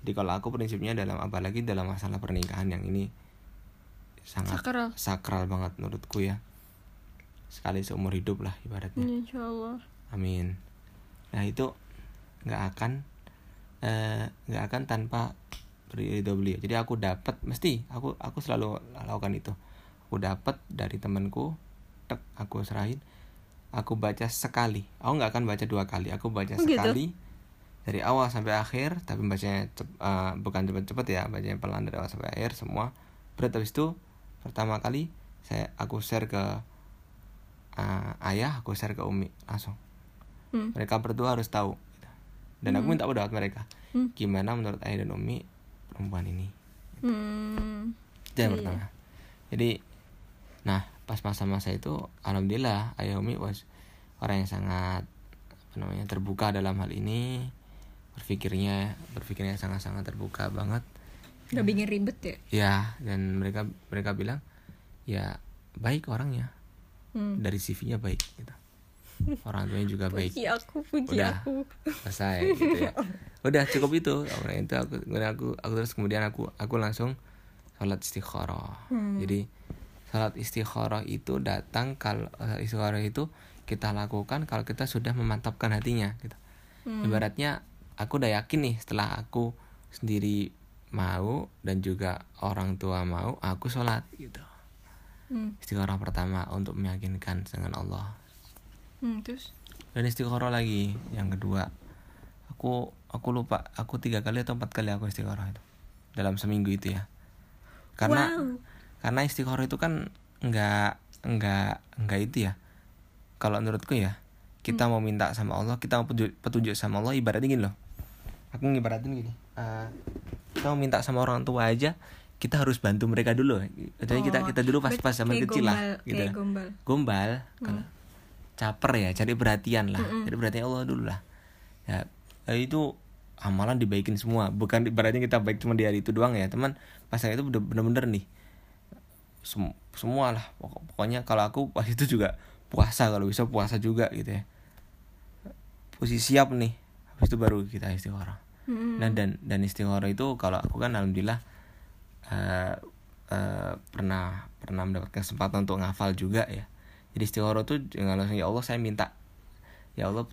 jadi kalau aku prinsipnya dalam apalagi dalam masalah pernikahan yang ini sangat Sakral. sakral banget menurutku ya sekali seumur hidup lah ibaratnya Insya Allah. amin nah itu nggak akan eh, nggak akan tanpa ridho beliau jadi aku dapat mesti aku aku selalu lakukan itu. Aku dapat dari temanku tek aku serahin. Aku baca sekali. Aku nggak akan baca dua kali. Aku baca Oh, gitu? sekali dari awal sampai akhir tapi bacanya cep- eh, bukan cepet-cepet ya bacanya pelan dari awal sampai akhir semua. Berat habis itu pertama kali saya aku share ke eh, ayah aku share ke umi langsung. Hmm. mereka berdua harus tahu gitu. dan aku minta pendapat mereka. Hmm. gimana menurut ayah dan umi perempuan ini Hmm. itu yang Iya. pertama jadi nah pas masa-masa itu alhamdulillah ayah umi was orang yang sangat apa namanya terbuka dalam hal ini berpikirnya berpikirnya sangat-sangat terbuka banget Gak bikin ribet ya. ya dan mereka mereka bilang ya baik orangnya Hmm. dari CV-nya baik gitu orang tuanya juga baik Puji aku, puji Udah. aku. selesai gitu ya [laughs] udah cukup itu kemudian itu aku kemudian aku, aku terus kemudian aku aku langsung sholat istikharah Hmm. jadi sholat istikharah itu datang kalau sholat istikharah itu kita lakukan kalau kita sudah memantapkan hatinya gitu Hmm. ibaratnya aku udah yakin nih setelah aku sendiri mau dan juga orang tua mau aku sholat gitu Hmm. istikharah pertama untuk meyakinkan dengan Allah Hmm, terus? dan istikharah lagi yang kedua. Aku aku lupa aku tiga kali atau empat kali aku istikharah itu. Dalam seminggu itu ya. Karena Wow. karena istikharah itu kan nggak nggak nggak itu ya. Kalau menurutku ya kita mau minta sama Allah kita mau petunjuk, petunjuk sama Allah ibaratnya gini loh. Aku ngibaratin gini eh, kita mau minta sama orang tua aja kita harus bantu mereka dulu. Jadi kita Oh, kita dulu pas berarti pas zaman kayak kecil lah gitu kayak gombal. gombal kalau caper ya cari perhatian lah. Mm-mm. cari perhatian Allah dulu lah. Ya eh, itu amalan dibaikin semua. Bukan ibaratnya kita baik cuma di hari itu doang ya teman. Pas itu bener- bener-bener nih. Sem- semua lah. Pokok- pokoknya kalau aku pas itu juga puasa kalau bisa puasa juga gitu ya. Posisi siap nih. Habis itu baru kita istikharah Mm-mm. Nah dan dan istikharah itu kalau aku kan alhamdulillah eh eh, pernah pernah mendapat kesempatan untuk ngafal juga ya. Jadi istikharah itu dengan langsung ya Allah saya minta ya Allah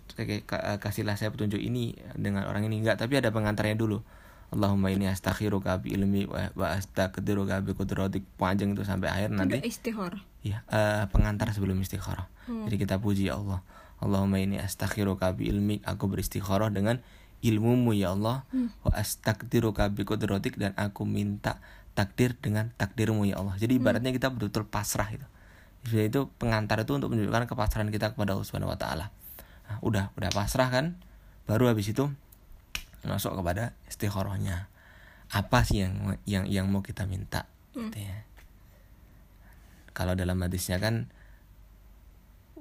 kasihlah saya petunjuk ini dengan orang ini enggak tapi ada pengantarnya dulu. Allahumma ini astakhiruka bi ilmi wa, wa astaqdiruka bi qudratik panjang itu sampai akhir nanti. Istihor. Ya, eh, pengantar sebelum istikharah. Hmm. Jadi kita puji ya Allah. Allahumma ini astakhiruka bi ilmik. Aku beristikharah dengan ilmumu ya Allah. Hmm. Wa astaqdiruka bi qudratik dan aku minta takdir dengan takdirmu ya Allah. Jadi Hmm. ibaratnya kita betul-betul pasrah itu. Jadi itu pengantar itu untuk menunjukkan kepasrahan kita kepada Allah Subhanahu wa taala. Nah, udah udah pasrah kan? Baru habis itu masuk kepada istikharahnya. Apa sih yang yang yang mau kita minta Hmm. gitu ya. Kalau dalam hadisnya kan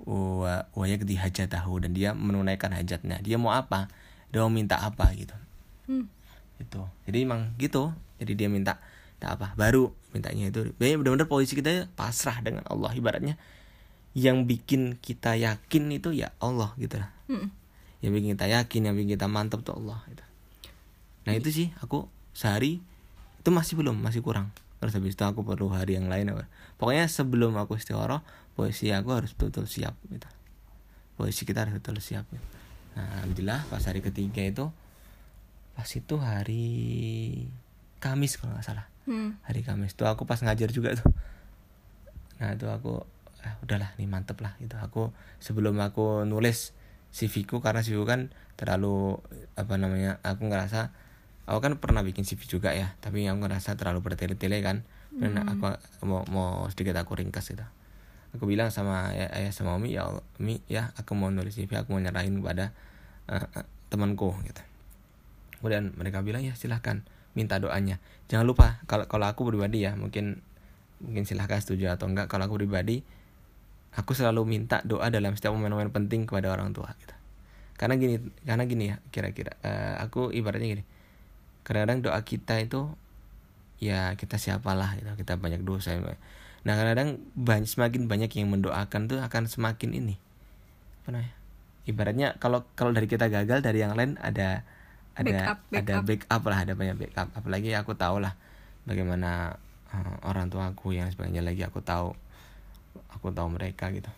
wa yakdi hajatahu dan dia menunaikan hajatnya. Dia mau apa? Dia mau minta apa gitu. Hmm. Itu. Jadi emang gitu. Jadi dia minta minta apa? Baru mintanya itu. Benar-benar posisi kita pasrah dengan Allah ibaratnya. Yang bikin kita yakin itu ya Allah gitu lah. Mm-mm. Yang bikin kita yakin, yang bikin kita mantap tuh Allah gitu. Nah itu sih aku sehari itu masih belum, masih kurang. Terus habis itu aku perlu hari yang lain. apa. Pokoknya sebelum aku istikharah, posisi aku harus betul siap gitu. Posisi kita harus betul siap. Gitu. Nah, alhamdulillah pas hari ketiga itu pas itu hari Kamis kalau nggak salah. Hmm. Hari Kamis tuh aku pas ngajar juga tuh. Nah, itu aku ah, udahlah nih mantep lah gitu. Aku sebelum aku nulis CV ku karena CV ku kan terlalu apa namanya? Aku ngerasa aku kan pernah bikin CV juga ya, tapi aku ngerasa terlalu bertele-tele kan. Dan aku mau mau sedikit aku ringkas gitu. Aku bilang sama ayah, ayah sama Umi ya Umi ya aku mau nulis CV, aku mau nyerahin kepada eh, eh, temanku gitu. Kemudian mereka bilang ya silahkan minta doanya. Jangan lupa kalau kalau aku pribadi ya mungkin mungkin silahkan setuju atau enggak. Kalau aku pribadi aku selalu minta doa dalam setiap momen-momen penting kepada orang tua gitu. Karena gini karena gini ya kira-kira eh, aku ibaratnya gini. Kadang-kadang doa kita itu ya kita siapalah gitu kita banyak dosa nah kadang-kadang banyak, semakin banyak yang mendoakan tuh akan semakin ini apa namanya ibaratnya kalau kalau dari kita gagal dari yang lain ada ada Backup, ada backup. lah ada banyak backup apalagi aku tahu lah bagaimana eh, orang tua aku yang sebagainya lagi aku tahu aku tahu mereka gitu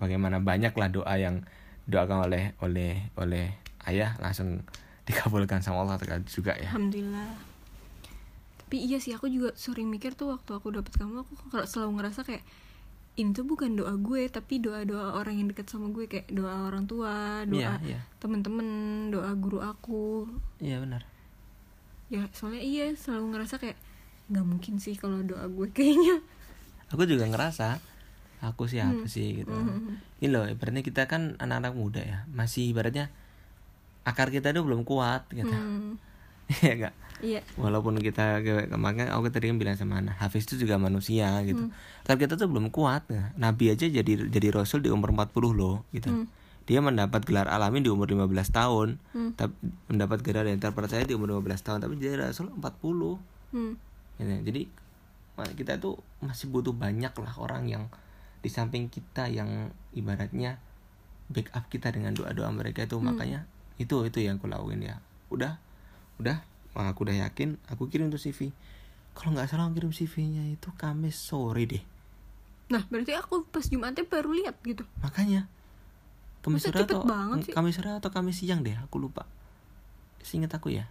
bagaimana banyak lah doa yang doakan oleh oleh oleh ayah langsung [laughs] dikabulkan sama Allah juga ya Alhamdulillah. Tapi iya sih aku juga sering mikir tuh waktu aku dapet kamu aku kalau selalu ngerasa kayak ini tuh bukan doa gue tapi doa-doa orang yang dekat sama gue kayak doa orang tua, doa Iya, iya. temen-temen, doa guru aku. iya benar Ya soalnya iya selalu ngerasa kayak nggak mungkin sih kalau doa gue [laughs] kayaknya. aku juga ngerasa aku siapa Hmm. sih gitu Hmm. ini loh ibaratnya kita kan anak-anak muda ya masih ibaratnya akar kita itu belum kuat gitu Hmm, [laughs] ya enggak iya. walaupun kita kemarin aku tadi kan bilang sama anak Hafiz itu juga manusia gitu Hmm. akar kita tuh belum kuat ya. Nabi aja jadi jadi rasul di umur 40 loh gitu Hmm. dia mendapat gelar alamin di umur 15 tahun Hmm. tapi mendapat gelar yang terpercaya di umur 15 tahun tapi jadi rasul 40 Hmm. gitu. jadi kita tuh masih butuh banyak lah orang yang di samping kita yang ibaratnya backup kita dengan doa-doa mereka itu makanya itu itu yang aku lakuin ya udah udah aku udah yakin aku kirim tuh CV kalau nggak salah aku kirim CV-nya itu Kamis sore deh Nah berarti aku pas Jumatnya baru lihat gitu. makanya Kamis sore atau? Kamis sore atau Kamis siang deh aku lupa Seingat aku ya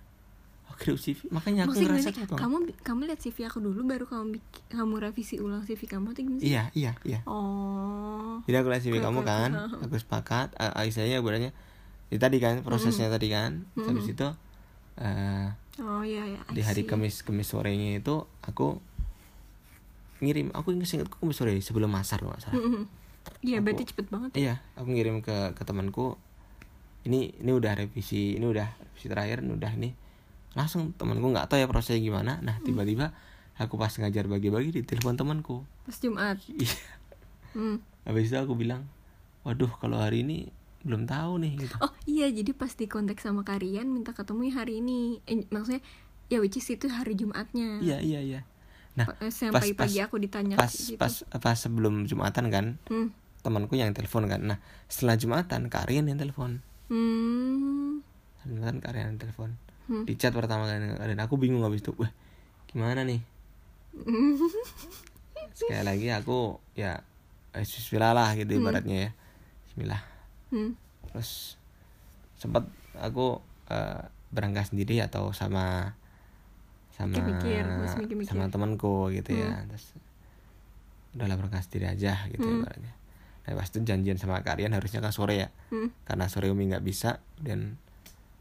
aku kirim CV makanya aku Maksudnya ngerasa banget. kamu kamu lihat CV aku dulu baru kamu kamu revisi ulang CV kamu atau gimana sih? iya iya iya Oh. Jadi aku lihat CV kamu kan, aku sepakat. Uh, Aisyahnya sebenarnya ya tadi kan prosesnya tadi kan. Terus Habis itu eh, Oh ya. I di hari. Kamis Kamis sorenya itu aku ngirim. Aku ingat ingatku Kamis sore sebelum masar nggak salah. Mm-mm. Iya berarti cepet banget. iya aku ngirim ke ke temanku ini ini udah revisi ini udah revisi terakhir ini udah nih langsung temanku nggak tahu ya prosesnya gimana nah tiba-tiba aku pas ngajar bagi-bagi di telepon temanku Pas Jumat. [laughs] iya Hmm. habis itu aku bilang waduh kalau hari ini belum tahu nih gitu Oh iya jadi pas di kontak sama Karian minta ketemu hari ini. Eh, maksudnya ya which is itu hari Jumatnya. iya iya iya nah eh, Sampai pas- pagi pas- aku ditanya pas gitu. pas pas sebelum jumatan kan Hmm. temanku yang telepon kan nah setelah jumatan Karian yang telepon Hmm. jumatan Karian yang telepon Hmm. di chat pertama kali dan aku bingung habis itu wah gimana nih [laughs] sekali lagi aku ya eh, Bismillah lah gitu ibaratnya ya Bismillah Hmm. terus sempat aku eh, berangkat sendiri atau sama sama Mikir-mikir, masih mikir-mikir. sama temanku gitu ya terus udahlah berangkat sendiri aja gitu Hmm. ibaratnya nah pas itu janjian sama kalian harusnya kan sore ya Hmm. karena sore umi nggak bisa dan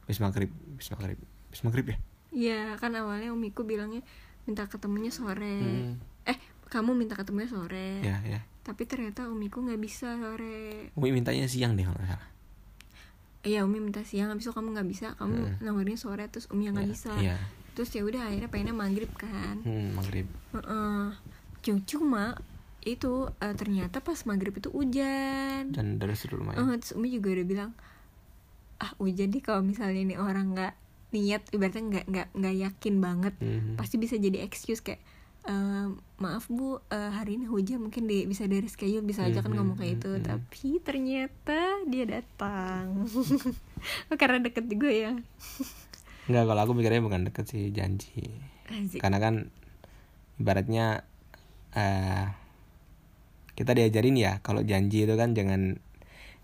bis maghrib bis maghrib bis maghrib ya Iya kan awalnya umiku bilangnya minta ketemunya sore. Hmm. Eh kamu minta ketemunya sore. ya ya Tapi ternyata umiku nggak bisa sore. umi mintanya siang deh kalau nggak salah Iya umi minta siang, habis itu kamu nggak bisa, kamu Hmm. nawarin sore terus umi yang nggak Ya, bisa. iya Terus ya udah akhirnya pengennya maghrib kan. hmm, maghrib Heeh. Cuma- Cuma itu eh, ternyata pas maghrib itu hujan. dan dari seluruh lumayan Eh, terus umi juga udah bilang ah hujan deh kalau misalnya ini orang nggak niat ibaratnya nggak nggak nggak yakin banget Mhm. pasti bisa jadi excuse kayak "Eh, maaf bu eh, hari ini hujan mungkin di, bisa dari schedule bisa aja kan Mhm, ngomong kayak itu mhm. tapi ternyata dia datang [laughs] karena deket juga ya Enggak, kalau aku mikirnya bukan deket sih janji. Asik. Karena kan ibaratnya eh kita diajarin ya kalau janji itu kan jangan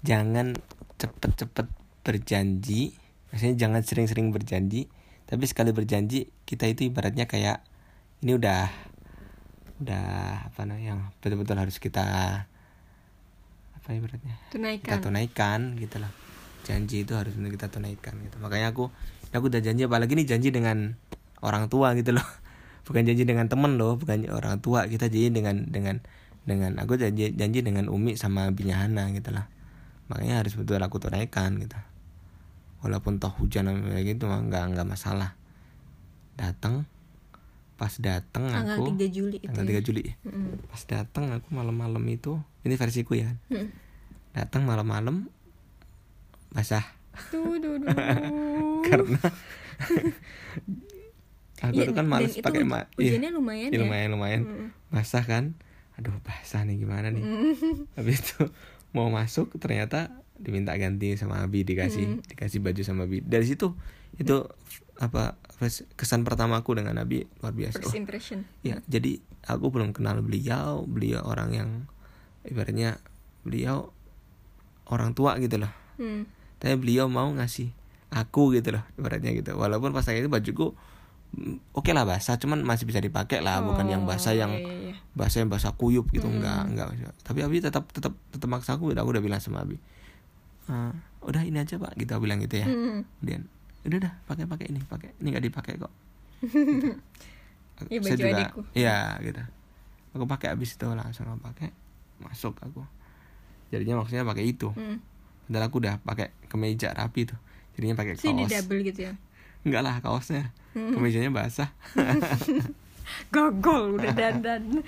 jangan cepet-cepet berjanji. Maksudnya jangan sering-sering berjanji, tapi sekali berjanji kita itu ibaratnya kayak ini udah udah apa namanya yang betul-betul harus kita apa ibaratnya kita tunaikan tunaikan gitu loh janji itu harus benar kita tunaikan gitu. Makanya aku aku udah janji apalagi nih janji dengan orang tua gitu loh. [laughs] Bukan janji dengan temen loh bukan orang tua. Kita janji dengan dengan dengan aku janji janji dengan Umi sama Binya Hana gitu lah. Makanya harus betul aku tunaikan gitu. Walaupun toh hujan kayak gitu mah nggak nggak masalah. Datang pas datang tanggal aku 3 Juli itu tanggal ya. 3 Juli Mm-mm. pas datang aku malam-malam itu ini versiku ya Mm. datang malam-malam basah Duh, duh, duh. karena [laughs] aku Iya, tuh kan males itu pakai ma hujannya lumayan iya, ya. lumayan lumayan Mm. basah kan aduh basah nih gimana nih Mm. [laughs] habis itu mau masuk ternyata diminta ganti sama Abi dikasih Mm. dikasih baju sama Abi dari situ itu apa kesan pertamaku dengan Abi luar biasa First impression ya jadi aku belum kenal beliau beliau orang yang ibaratnya beliau orang tua gitu loh Hmm. tapi beliau mau ngasih aku gitu loh ibaratnya gitu walaupun pas saya itu bajuku mm, oke lah basah cuman masih bisa dipakai lah bukan yang basah Oh, yang iya, iya, iya. basah yang basah kuyup gitu Hmm. enggak enggak tapi Abi tetap tetap tetap maksa aku aku udah bilang sama Abi "Eh, udah ini aja pak gitu aku bilang gitu ya Hmm. kemudian udah dah pakai pakai ini pakai ini nggak dipakai kok Gitu. [laughs] Iya, Saya baju adikku. iya gitu aku pakai abis itu langsung aku pakai masuk aku jadinya maksudnya pakai itu Hmm. padahal aku udah pakai kemeja rapi tuh jadinya pakai Sih di kaos double gitu ya. enggak lah kaosnya Hmm. kemejanya basah [laughs] Gogol udah [laughs] dandan.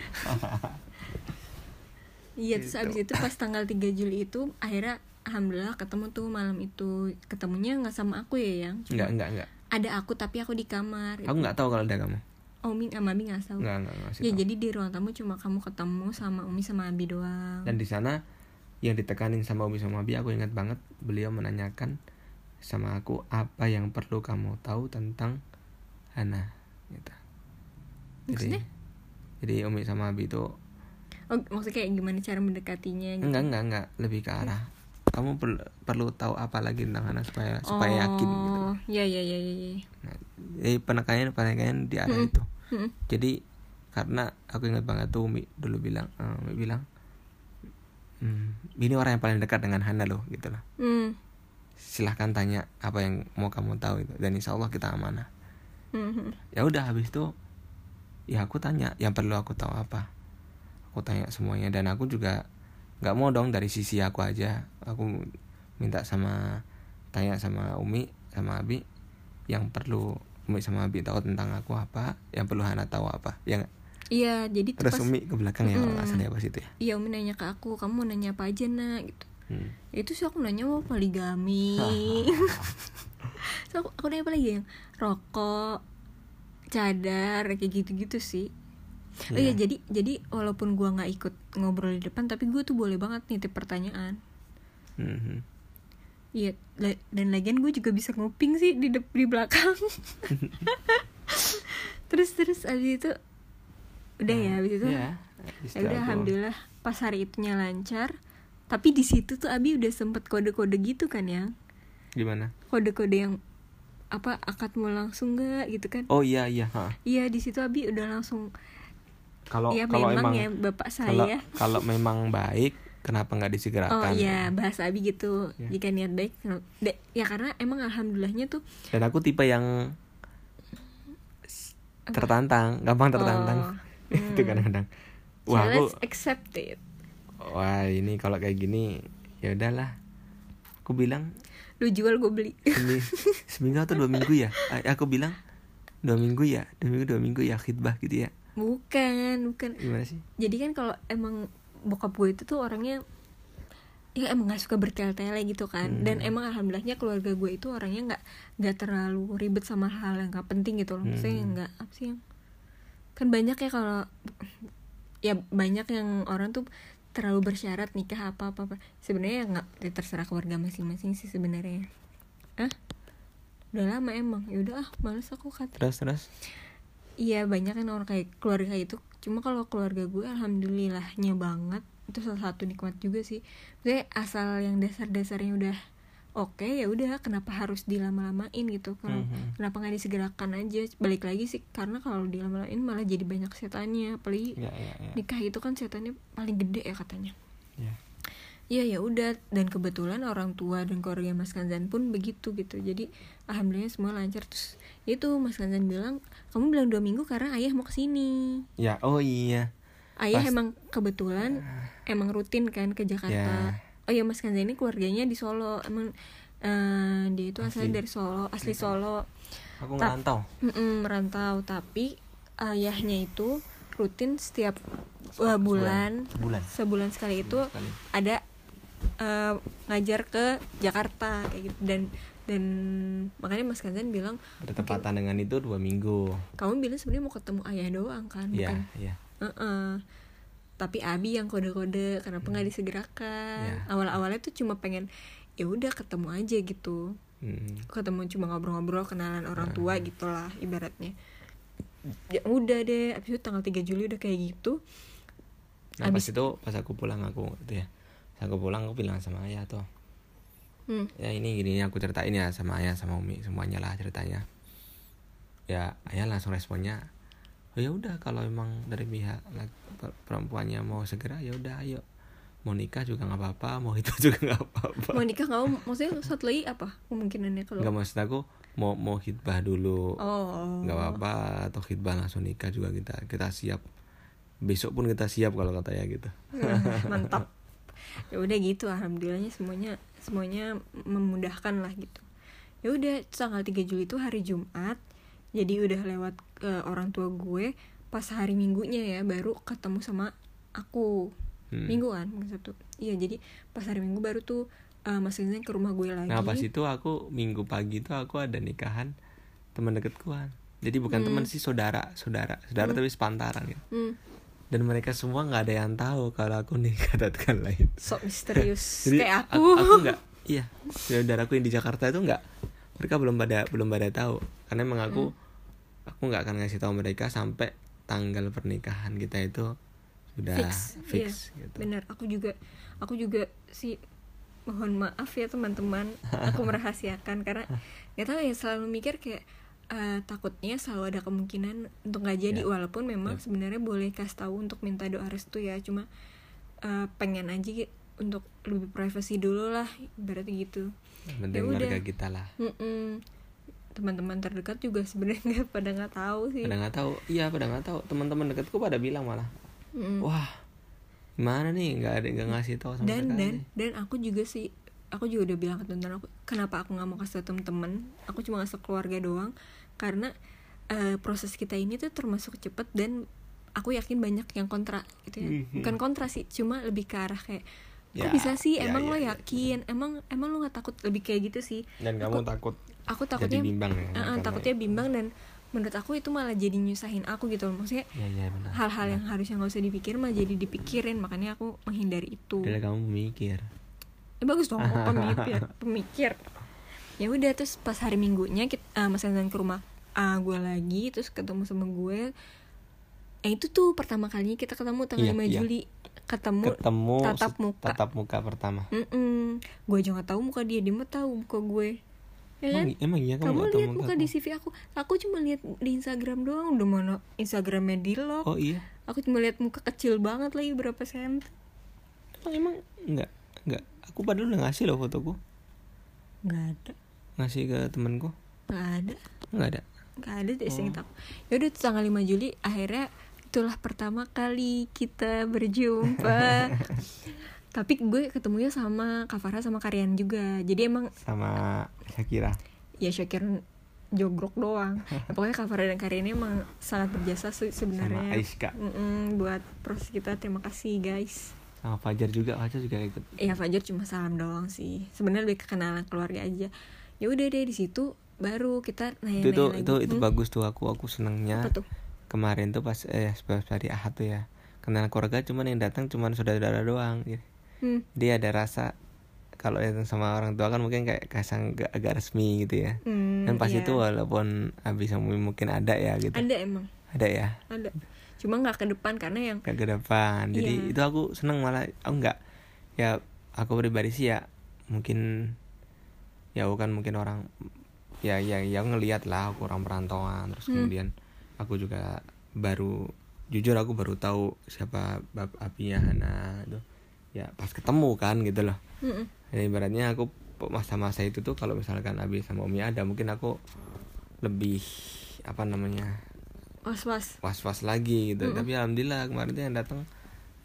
Iya terus Gitu. abis itu pas tanggal 3 Juli itu akhirnya alhamdulillah ketemu tuh malam itu. Ketemunya nggak sama aku ya yang? Enggak enggak enggak ada aku tapi aku di kamar. Aku nggak tahu kalau ada kamu. Umi sama Abi nggak tahu. Enggak kasih ya tahu. jadi di ruang tamu cuma kamu ketemu sama Umi sama Abi doang. Dan di sana yang ditekanin sama Umi sama Abi aku ingat banget beliau menanyakan sama aku apa yang perlu kamu tahu tentang Hana? Gitu. Jadi jadi Umi sama Abi itu oh maksudnya kayak gimana cara mendekatinya gitu? enggak enggak enggak lebih ke arah kamu perlu perlu tahu apa lagi tentang Hana supaya supaya yakin gitu oh ya ya ya ya, ya. nah, jadi penekanannya penekanannya di arah Mm-mm. itu Hmm. jadi karena aku ingat banget tuh Umi dulu bilang eh, Umi bilang hmm, ini orang yang paling dekat dengan Hana loh gitu loh Hmm. silahkan tanya apa yang mau kamu tahu itu dan insya Allah kita amanah Hmm, hmm. ya udah habis itu ya aku tanya yang perlu aku tahu apa aku tanya semuanya dan aku juga nggak mau dong dari sisi aku aja aku minta sama tanya sama Umi sama Abi yang perlu Umi sama Abi tahu tentang aku apa yang perlu Hana tahu apa ya nggak? iya jadi terus pas Umi ke belakang ya kalau Mm-mm. salah ya pas itu ya iya umi nanya ke aku kamu mau nanya apa aja nak gitu Hmm. itu sih aku nanya mau poligami [laughs] so aku, aku nanya apa lagi yang rokok cadar kayak gitu-gitu sih oh iya Iya. jadi jadi walaupun gua nggak ikut ngobrol di depan tapi gue tuh boleh banget nitip pertanyaan Mhm. iya la- dan lagian gue juga bisa nguping sih di di belakang [laughs] terus terus abis itu udah ya abis itu habis ya itu udah alhamdulillah pas hari itunya lancar tapi di situ tuh Abi udah sempet kode-kode gitu kan ya gimana kode-kode yang apa akad mau langsung gak gitu kan oh iya iya ha. iya di situ Abi udah langsung kalau ya kalau memang emang ya bapak kalau saya. kalau memang baik kenapa nggak oh disegerakan iya bahasa Abi gitu. Ya. jika niat baik de- ya karena emang alhamdulillahnya tuh dan aku tipe yang tertantang gampang tertantang. Oh, [laughs] itu hmm. kadang-kadang. Wah aku let's accept it. Wah ini kalau kayak gini ya udahlah. Aku bilang lu jual gue beli. Semi, [laughs] seminggu atau dua minggu ya? Aku bilang dua minggu ya dua minggu dua minggu ya khidbah gitu ya bukan bukan. Gimana sih? Jadi kan kalau emang bokap gue itu tuh orangnya ya emang gak suka bertele-tele gitu kan. Hmm. dan emang alhamdulillahnya keluarga gue itu orangnya nggak nggak terlalu ribet sama hal yang gak penting gitu loh. Maksudnya Hmm. nggak apa sih yang kan banyak ya kalau ya banyak yang orang tuh terlalu bersyarat nikah apa apa, apa. sebenarnya ya nggak ya terserah keluarga masing-masing sih sebenarnya. Ah udah lama emang. Ya udah ah males aku kata terus terus Iya banyak kan orang kayak keluarga kayak itu Cuma kalau keluarga gue alhamdulillahnya banget. Itu salah satu nikmat juga sih. Maksudnya asal yang dasar-dasarnya udah oke ya udah kenapa harus dilama-lamain gitu kalau Mhm. kenapa nggak disegerakan aja? Balik lagi sih karena kalau dilama-lamain malah jadi banyak setannya. Apalagi ya ya ya. nikah itu kan setannya paling gede ya katanya. Ya. Iya ya udah. Dan kebetulan orang tua dan keluarga Mas Kanzan pun begitu gitu. Jadi alhamdulillah semua lancar. Terus itu Mas Kanzan bilang kamu bilang dua minggu karena ayah mau ke sini. Ya oh iya. Ayah Pas- emang kebetulan emang rutin kan ke Jakarta. Ya. oh ya Mas Kanzan ini keluarganya di Solo. Emang eh, dia itu asalnya Asli. dari Solo asli Solo. Aku Ta- ngerantau. Mm-mm, merantau. Tapi ayahnya itu rutin setiap uh, bulan. Sebulan. Sebulan sekali itu Sekali. ada eh, ngajar ke Jakarta kayak gitu. Dan dan makanya Mas Kanzan bilang bertepatan dengan itu dua minggu. Kamu bilang sebenarnya mau ketemu ayah doang kan ya bukan? ya Heeh. tapi Abi yang kode-kode kenapa nggak disegerakan? Ya. awal-awalnya tuh cuma pengen ya udah ketemu aja gitu. Hmm. ketemu cuma ngobrol-ngobrol kenalan orang tua gitulah ibaratnya. Ya udah deh abis itu tanggal 3 Juli udah kayak gitu. Nah pas Abis- itu pas aku pulang aku itu ya. Pas aku pulang aku bilang sama ayah tuh hmm. ya ini gini aku ceritain ya sama ayah sama umi semuanya lah ceritanya. Ya ayah langsung responnya oh ya udah kalau emang dari pihak perempuannya mau segera ya udah ayo. Mau nikah juga nggak apa-apa mau itu [laughs] juga nggak apa-apa. Mau nikah nggak mau maksudnya satu lagi apa kemungkinannya kalau nggak maksud aku mau mau hitbah dulu. Oh. Nggak apa-apa atau hitbah langsung nikah juga kita kita siap. Besok pun kita siap kalau katanya gitu. Nah, mantap. Ya udah gitu alhamdulillahnya semuanya semuanya memudahkan lah gitu ya udah tanggal 3 Juli itu hari Jumat jadi udah lewat ke orang tua gue pas hari minggunya ya baru ketemu sama aku Hmm. minggu kan minggu Sabtu iya jadi pas hari minggu baru tuh uh, Mas Rizal ke rumah gue lagi Nah pas itu aku minggu pagi itu aku ada nikahan teman deketku kan. Jadi bukan Hmm. teman sih saudara, saudara, saudara tapi sepantaran gitu. hmm, Dan mereka semua nggak ada yang tahu kalau aku nikah [laughs] datang lain. sok misterius Jadi kayak aku, aku, aku nggak, [laughs] iya, saudaraku yang di Jakarta itu nggak, mereka belum pada belum pada tahu. Karena emang aku, Hmm. aku nggak akan ngasih tahu mereka sampai tanggal pernikahan kita itu sudah fix, fix, iya, gitu. bener aku juga aku juga sih mohon maaf ya teman-teman [laughs] aku merahasiakan karena nggak tahu ya selalu mikir kayak eh, takutnya selalu ada kemungkinan untuk nggak jadi Ya. walaupun memang Ya. sebenarnya boleh kasih tahu untuk minta doa restu ya cuma eh, pengen aja untuk lebih privacy dulu lah berarti gitu penting Ya udah. keluarga kita lah. Mm-mm. teman-teman terdekat juga sebenarnya [laughs] pada nggak tahu sih Pada nggak tahu, iya pada nggak tahu. Teman-teman dekatku pada bilang malah, Mm-mm. wah Gimana nih nggak ada nggak ngasih tahu sama dan dan dan aku juga sih aku juga udah bilang ke teman aku kenapa aku nggak mau kasih tau temen-temen? Aku cuma ngasih keluarga doang. Karena eh, proses kita ini tuh termasuk cepet dan aku yakin banyak yang kontra gitu ya. Mhm. bukan kontra sih cuma lebih ke arah kayak kok Ya, bisa sih? ya, emang ya, lo ya. yakin? Emang emang lo nggak takut? Lebih kayak gitu sih. Dan kamu takut aku jadi takutnya bimbang ya eh, karena- takutnya bimbang dan menurut aku itu malah jadi nyusahin aku gitu loh. Maksudnya ya ya benar. hal-hal yang harusnya nggak usah dipikir malah jadi dipikirin. Makanya aku menghindari itu. Udah kamu mikir Eh, bagus dong [laughs] pemikir pemikir. Ya udah terus pas hari minggunya kita uh, mas Hazan ke rumah uh, gue lagi terus ketemu sama gue. Eh itu tuh pertama kalinya kita ketemu tanggal Iya, 5 iya. Juli. Ketemu, ketemu tatap muka. tatap muka pertama. Mm-mm. gue aja nggak tahu muka dia dia mah tahu muka gue. Ya kan? emang, emang iya kamu, kamu lihat muka aku? di CV aku. Aku cuma lihat di Instagram doang udah mana Instagramnya di lock oh iya. Aku cuma lihat muka kecil banget lagi berapa senti. Emang emang enggak aku padahal udah ngasih loh fotoku. Nggak ada. Ngasih ke temenku. Nggak ada. Enggak ada. Nggak ada deh Oh. yaudah tuh tanggal 5 Juli akhirnya itulah pertama kali kita berjumpa. [laughs] Tapi gue ketemunya sama Kak Farah sama Karian juga. Jadi emang sama Shakira ya Syakir jogrok doang. Ya, [laughs] pokoknya Kak Farah dan Karian emang sangat berjasa sih sama sebenarnya. Aiska Mm-mm, buat proses kita terima kasih guys sama Fajar juga Fajar juga ikut. Ya Fajar cuma salam doang sih. Sebenarnya lebih kenalan keluarga aja. Ya udah deh di situ baru kita nanya itu tuh lagi. itu itu Hmm, bagus tuh aku aku tuh? Kemarin tuh pas eh pas hari ahad tuh ya. Kenalan keluarga cuman yang datang cuman saudara doang gitu. hmm. dia ada rasa kalau datang sama orang tua kan mungkin kayak kasang agak, agak resmi gitu ya. Hmm, dan pas iya. itu walaupun habis mungkin ada ya gitu. Ada emang? Ada ya? Ada cuma nggak ke depan karena yang gak ke depan jadi Iya. itu aku seneng malah aku nggak ya aku pribadi sih ya mungkin ya bukan mungkin orang ya ya ya aku ngelihat lah aku orang perantauan terus Hmm. kemudian aku juga baru jujur aku baru tahu siapa bab apinya Hana itu ya pas ketemu kan gitu loh Mm-mm. Jadi ibaratnya aku masa-masa itu tuh kalau misalkan Abi sama Umi ada mungkin aku lebih apa namanya was was was-was lagi gitu. Mm-mm. Tapi alhamdulillah kemarin tuh yang datang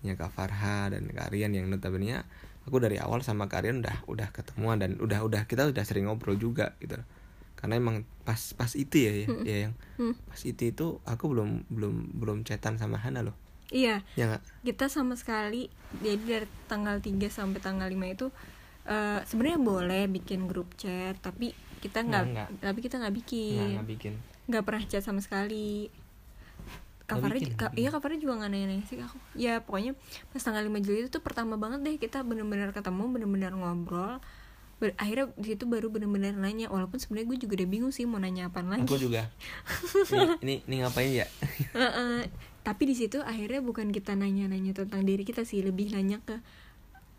ya Kak Farha dan Kak Rian yang notabene aku dari awal sama Kak Rian udah udah ketemuan dan udah udah kita udah sering ngobrol juga gitu. Karena emang pas pas itu ya ya, Mm-mm. ya yang Hmm. pas itu itu aku belum belum belum chatan sama Hana loh. iya Ya nggak? kita sama sekali jadi dari tanggal 3 sampai tanggal 5 itu eh, sebenarnya boleh bikin grup chat tapi kita nggak tapi kita Nggak, bikin nggak bikin. nggak pernah chat sama sekali Kabarnya bikin, ka- nggak iya kabarnya juga nggak nanya-nanya sih aku ya pokoknya pas tanggal 5 Juli itu tuh pertama banget deh kita bener-bener ketemu bener-bener ngobrol Ber- akhirnya di situ baru bener-bener nanya walaupun sebenarnya gue juga udah bingung sih mau nanya apa lagi Aku juga. [laughs] ini, ini ini ngapain ya? Heeh. tapi di situ akhirnya bukan kita nanya-nanya tentang diri kita sih lebih nanya ke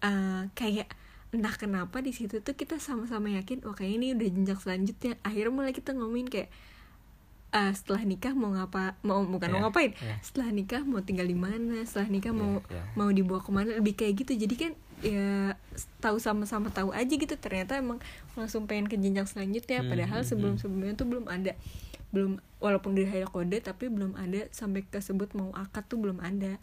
eh, kayak entah kenapa di situ tuh kita sama-sama yakin wah kayak ini udah jenjang selanjutnya akhirnya mulai kita ngomongin kayak eh, setelah nikah mau ngapa mau bukan mau Ya, ngapain. ya. setelah nikah mau tinggal di mana setelah nikah mau Ya, ya. mau dibawa ke mana lebih kayak gitu. Jadi kan ya tahu sama-sama tahu aja gitu. Ternyata emang langsung pengen ke jenjang selanjutnya. Hmm, padahal hmm, sebelum hmm. sebelumnya tuh belum ada. Belum walaupun ada kode tapi belum ada sampai kesebut mau akad tuh belum ada.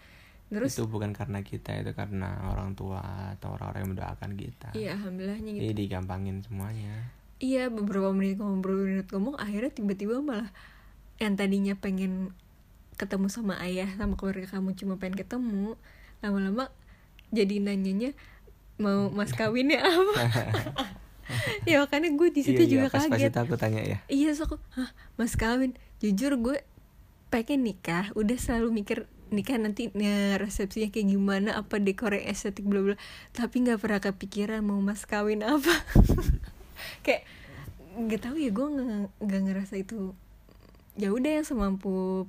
Terus itu bukan karena kita itu karena orang tua atau orang-orang yang mendoakan kita. Iya alhamdulillahnya gitu. Jadi digampangin semuanya. Iya beberapa menit ngobrol menit ngomong akhirnya tiba-tiba malah yang tadinya pengen ketemu sama ayah sama keluarga kamu cuma pengen ketemu lama-lama jadi nanyanya mau mas kawinnya apa? [laughs] Ya makanya gue di situ Iya, iya, juga pas, pas kaget aku tanya ya? Iya so aku hah mas kawin? Jujur gue pengen nikah udah selalu mikir nikah nanti ya, resepsinya kayak gimana apa dekor yang estetik bla bla. Tapi nggak pernah kepikiran mau mas kawin apa. [laughs] Kayak nggak tahu ya gue nggak ngerasa itu ya udah yang semampu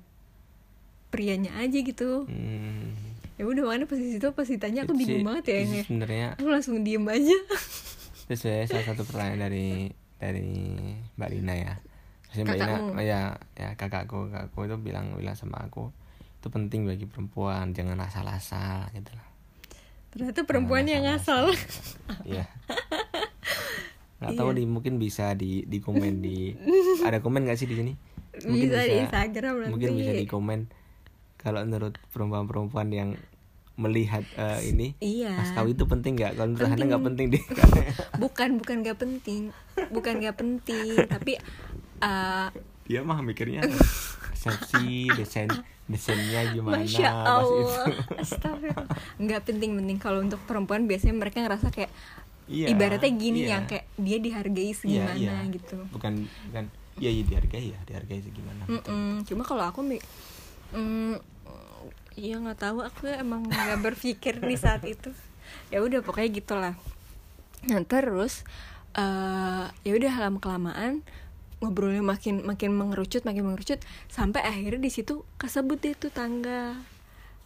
prianya aja gitu. Hmm, ya udah makanya pas di situ pas ditanya aku itu bingung banget ya itu yang sebenarnya. Aku langsung diem aja. Itu sebenarnya salah satu pertanyaan dari dari Mbak Lina ya. Terus Mbak Lina oh ya ya kakakku kakakku itu bilang bilang sama aku itu penting bagi perempuan jangan asal-asal gitu loh ternyata perempuannya yang ngasal. Iya. [laughs] Nggak tahu Iya. di mungkin bisa di di komen di. [laughs] Ada komen gak sih di sini? Bisa di Instagram nanti. Mungkin bisa di komen kalau menurut perempuan-perempuan yang melihat eh, ini. Iya. mas kawin itu penting nggak? Kalau menurut Hana nggak penting. deh. [laughs] Bukan bukan gak penting. Bukan gak penting tapi eh, dia mah mikirnya [laughs] resepsi desain desainnya gimana Masya itu. Allah. Astagfirullah. Nggak penting-penting Kalau untuk perempuan biasanya mereka ngerasa kayak Iya, Ibaratnya gini iya. yang kayak Dia dihargai Iya, segimana iya. gitu. Bukan bukan iya iya dihargai ya dihargai segimana Mm-mm. Cuma kalau aku mi- mm, Iya nggak tahu Aku emang nggak [laughs] berpikir di saat itu ya udah pokoknya gitulah Nah terus eh ya udah lama kelamaan ngobrolnya makin makin mengerucut makin mengerucut sampai akhirnya di situ kesebut deh tuh tanggal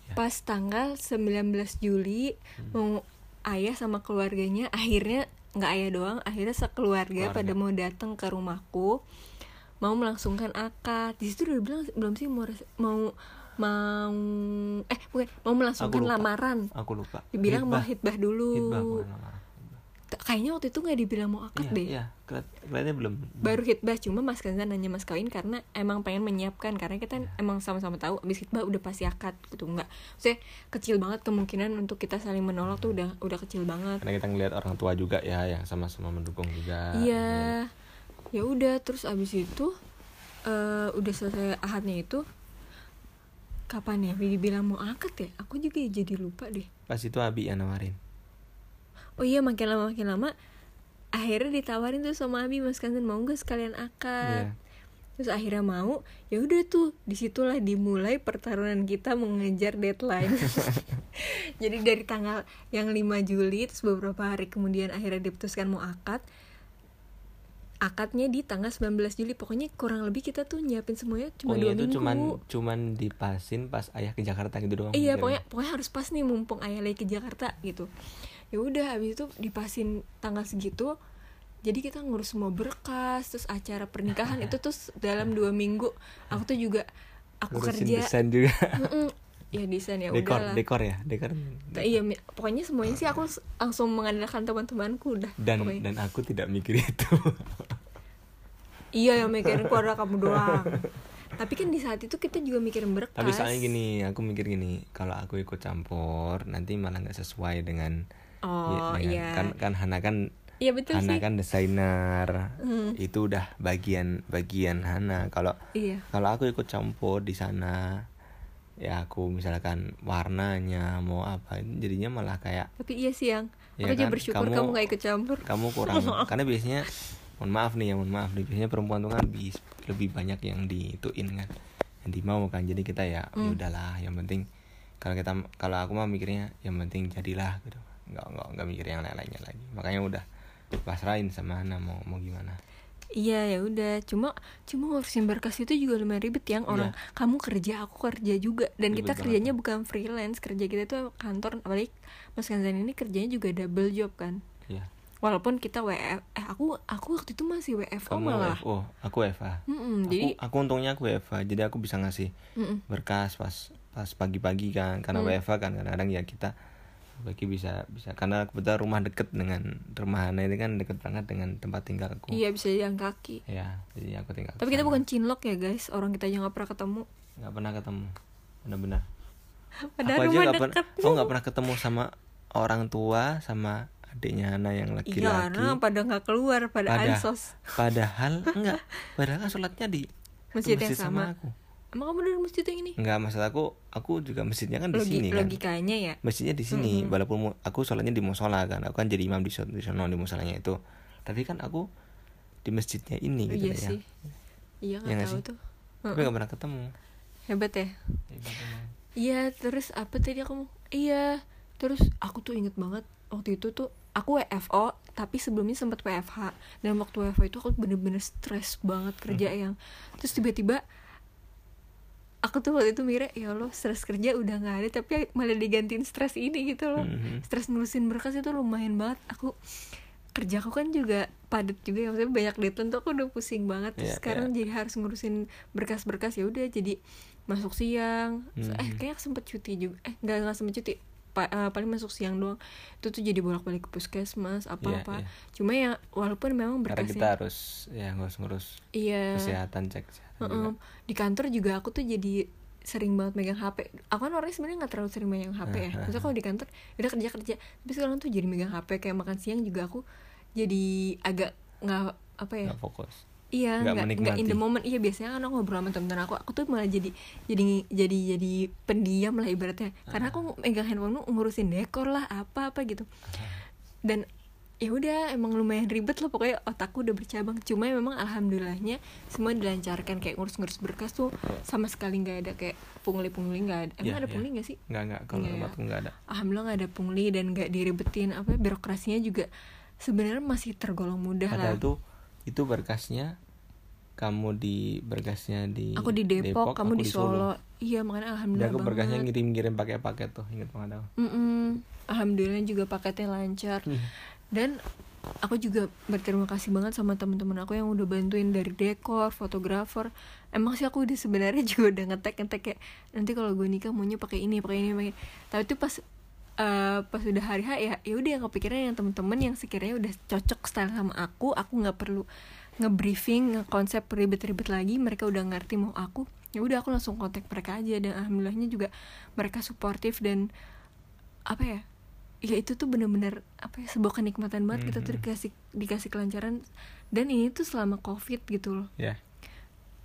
Ya. pas tanggal 19 Juli mau ayah sama keluarganya akhirnya nggak ayah doang akhirnya sekeluarga Keluarga. pada mau datang ke rumahku mau melangsungkan akad. Di situ udah bilang belum sih mau mau mau eh bukan mau melangsungkan lupa. lamaran. Aku lupa. Dibilang mau Hitbah. hitbah dulu. Hitbah, kayaknya waktu itu nggak dibilang mau akad iya deh. iya. Kelihat- kelihatannya belum. Baru hitbah cuma mas Kanza nanya mas kawin karena emang pengen menyiapkan karena kita Iya. emang sama-sama tahu abis hitbah udah pasti akad gitu nggak. Saya kecil banget kemungkinan untuk kita saling menolak tuh udah udah kecil banget. Karena kita ngelihat orang tua juga ya yang sama-sama mendukung juga. Iya ya udah terus abis itu eh udah selesai ahadnya itu kapan ya? Dibilang mau akad ya? Aku juga jadi lupa deh. Pas itu Abi yang nawarin. Oh iya makin lama makin lama akhirnya ditawarin tuh sama Abi Mas Kanzen mau nggak sekalian akad Iya. terus akhirnya mau ya udah tuh di situlah dimulai pertarungan kita mengejar deadline. [laughs] Jadi dari tanggal yang 5 Juli terus beberapa hari kemudian akhirnya diputuskan mau akad akadnya di tanggal 19 Juli. Pokoknya kurang lebih kita tuh nyiapin semuanya cuma Pokoknya dua itu minggu. cuman cuman dipasin pas ayah ke Jakarta gitu doang iya pokoknya pokoknya harus pas nih mumpung ayah lagi ke Jakarta gitu. Ya udah habis itu dipasin tanggal segitu. Jadi kita ngurus semua berkas terus acara pernikahan [laughs] itu tuh dalam dua minggu. Aku tuh juga aku Ngurusin kerja. desain juga. Ya desain ya dekor udahlah. dekor ya dekor. Nah, iya pokoknya semuanya sih aku langsung mengandalkan teman-temanku udah dan pokoknya. dan aku tidak mikir itu. [laughs] Iya yang mikirin keluarga kamu doang. Tapi kan di saat itu kita juga mikirin berkas. Tapi soalnya gini aku mikir gini kalau aku ikut campur nanti malah nggak sesuai dengan oh dengan- iya. kan kan Hana kan iya betul Hana sih. kan desainer. Hmm. itu udah bagian bagian Hana. Kalau iya. kalau aku ikut campur di sana ya aku misalkan warnanya mau apa jadinya malah kayak tapi iya sih yang. Ya aku kan, bersyukur kamu, kamu- nggak ikut campur. kamu kurang [laughs] karena biasanya mohon maaf nih ya mohon maaf nih biasanya perempuan tuh kan bis, lebih banyak yang diituin kan yang dimau kan jadi kita ya ya Hmm. udahlah yang penting kalau kita kalau aku mah mikirnya yang penting jadilah gitu. Nggak nggak nggak mikir yang lain-lainnya lagi. Makanya udah pasrahin sama Hana mau mau gimana Iya ya udah. Cuma cuma ngurusin berkas itu juga lumayan ribet yang orang kamu kerja aku kerja juga. Dan. Ribet kita banget. kerjanya bukan freelance kerja kita tuh kantor. Apalagi Mas Kanzan ini kerjanya juga double job kan. Ya walaupun kita WF eh aku aku waktu itu masih WFO kamu malah. WFO aku WFA Mm-mm, aku, jadi aku untungnya aku WFA jadi aku bisa ngasih mm-mm. berkas pas pas pagi-pagi kan. Karena Hmm. WFA kan kadang-kadang ya kita bagi bisa bisa. Karena kebetulan rumah deket dengan rumah Hana ini kan deket banget dengan tempat tinggal aku iya bisa jalan kaki. Ya jadi aku tinggal tapi kita bukan cinlok ya guys. Orang kita aja nggak pernah ketemu. Nggak pernah ketemu. Benar-benar. Padahal aku aja nggak pernah aku nggak pernah ketemu sama orang tua sama adiknya Hana yang iya laki-laki karena pada nggak keluar pada Pada- ansos. padahal enggak padahal kan sholatnya di masjid yang sama. aku emang kamu dari masjid yang ini? Enggak maksud aku aku juga masjidnya kan di Logi- sini kan. logikanya ya? Masjidnya di sini. Walaupun mu- aku sholatnya di musola kan. Aku kan jadi imam di di sono di musolanya itu. Tapi kan aku di masjidnya ini gitu iya ya. sih. Iya Iya nggak nggak tahu sih? tuh. Tapi nggak pernah ketemu. Hebat ya? Hebat emang. iya terus apa tadi aku mau iya terus aku tuh inget banget waktu itu tuh aku WFO tapi sebelumnya sempat WFH dan waktu WFH itu aku bener-bener stres banget kerja Hmm. yang terus tiba-tiba aku tuh waktu itu mikir ya Allah stres kerja udah nggak ada tapi malah digantiin stres ini gitu loh. Mhm. stres ngurusin berkas itu lumayan banget. Aku kerja aku kan juga padat juga ya maksudnya banyak deadline tuh aku udah pusing banget. Terus Iya, sekarang jadi harus ngurusin berkas-berkas ya udah jadi masuk siang. Terus, eh Mhm. kayak sempet cuti juga eh nggak nggak sempet cuti Pa- eh, paling masuk siang doang. Itu tuh jadi bolak-balik ke puskesmas apa-apa iya. cuma ya walaupun memang karena kita berkasnya harus ya ngurus-ngurus iya. kesehatan cek kesehatan Heeh. juga. di kantor juga aku tuh jadi sering banget megang HP aku kan orangnya sebenarnya nggak terlalu sering megang HP ya. [laughs] Maksudnya kalau di kantor udah kerja kerja. Tapi sekarang tuh jadi megang HP kayak makan siang juga aku jadi agak nggak apa ya nggak fokus Iya, Nggak nggak in the moment. Iya biasanya kan aku ngobrol sama temen-temen aku, aku tuh malah jadi jadi jadi jadi pendiam lah ibaratnya. Karena aku megang handphone tuh ngurusin dekor lah, apa apa gitu. Dan ya udah emang lumayan ribet lah pokoknya otakku udah bercabang. Cuma memang alhamdulillahnya semua dilancarkan kayak ngurus-ngurus berkas tuh sama sekali nggak ada kayak pungli-pungli nggak ada. Emang Iya, ada iya. pungli nggak sih? nggak nggak kalau ya. tempatku nggak ada Alhamdulillah nggak ada pungli dan nggak diribetin apa birokrasinya juga sebenarnya masih tergolong mudah lah. padahal tuh itu berkasnya kamu di berkasnya di Aku di Depok, kamu aku di Solo. Iya makanya alhamdulillah aku berkasnya banget. ngirim-ngirim pakai paket tuh inget banget aku Mm-mm. Alhamdulillah juga paketnya lancar Iya. dan aku juga berterima kasih banget sama teman-teman aku yang udah bantuin dari dekor, fotografer. Emang sih aku udah sebenarnya [laughs] juga udah ngetek ngetek kayak nanti kalau gue nikah maunya pakai ini, pakai ini, pakai. ini." Tapi itu pas eh, pas udah hari H ya, ya udah yang kepikiran yang teman-teman yang sekiranya udah cocok style sama aku, aku nggak perlu nge-briefing, nge-konsep ribet-ribet lagi, mereka udah ngerti mau aku. Ya udah aku langsung kontak mereka aja. Dan alhamdulillahnya juga mereka suportif dan apa ya ya itu tuh bener-bener apa ya sebuah kenikmatan banget kita tuh dikasih dikasih kelancaran. Dan ini tuh selama covid gitu loh. Ya.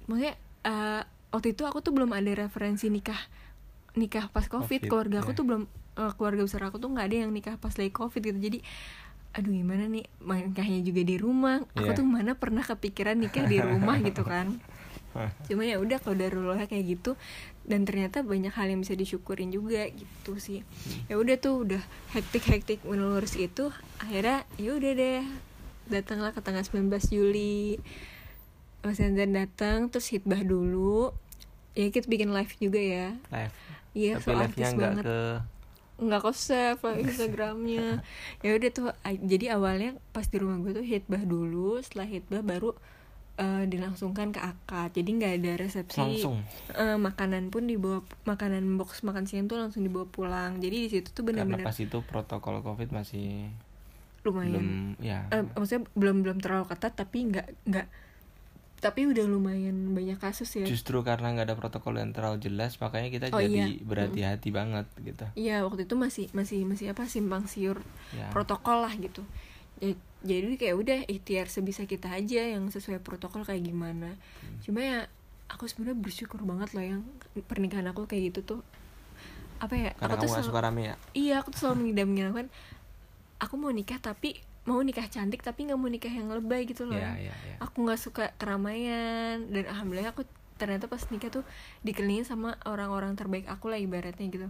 Maksudnya eh, waktu itu aku tuh belum ada referensi nikah nikah pas covid, Covid, keluarga aku ya. tuh belum eh, keluarga besar aku tuh nggak ada yang nikah pas lagi covid gitu. Jadi aduh gimana nih nikahnya juga di rumah? Aku Iya. tuh mana pernah kepikiran nikah di rumah [laughs] gitu kan. Cuma ya udah kalau darulah kayak gitu dan ternyata banyak hal yang bisa disyukurin juga gitu sih. Ya udah tuh udah hektik hektik menurus itu akhirnya ya udah deh datanglah ke tanggal 19 Juli. Mas Zanzan datang terus hitbah dulu. Ya kita bikin live juga ya. Live. Iya tapi so live nya artis nggak banget. ke nggak save lah Instagramnya. [laughs] Ya udah tuh jadi awalnya pas di rumah gue tuh hitbah dulu setelah hitbah baru eh, dilangsungkan ke akad. Jadi nggak ada resepsi langsung? Eh, makanan pun dibawa makanan box makan siang tuh langsung dibawa pulang. Jadi di situ tuh karena benar-benar pas itu protokol covid masih lumayan. belum ya. Eh, maksudnya belum belum terlalu ketat tapi nggak nggak tapi udah lumayan banyak kasus ya justru karena nggak ada protokol yang terlalu jelas makanya kita Oh, jadi iya. berhati-hati banget gitu Iya waktu itu masih masih masih apa simpang siur ya protokol lah gitu. Jadi kayak udah ikhtiar sebisa kita aja yang sesuai protokol kayak gimana. Cuma ya aku sebenarnya bersyukur banget loh yang pernikahan aku kayak gitu tuh apa ya? karena aku tuh selalu, suka rame ya iya aku tuh selalu mengidam-idamkan aku mau nikah tapi mau nikah cantik tapi nggak mau nikah yang lebay gitu loh. ya ya ya Aku nggak suka keramaian dan alhamdulillah aku ternyata pas nikah tuh dikelilingin sama orang-orang terbaik aku lah ibaratnya gitu.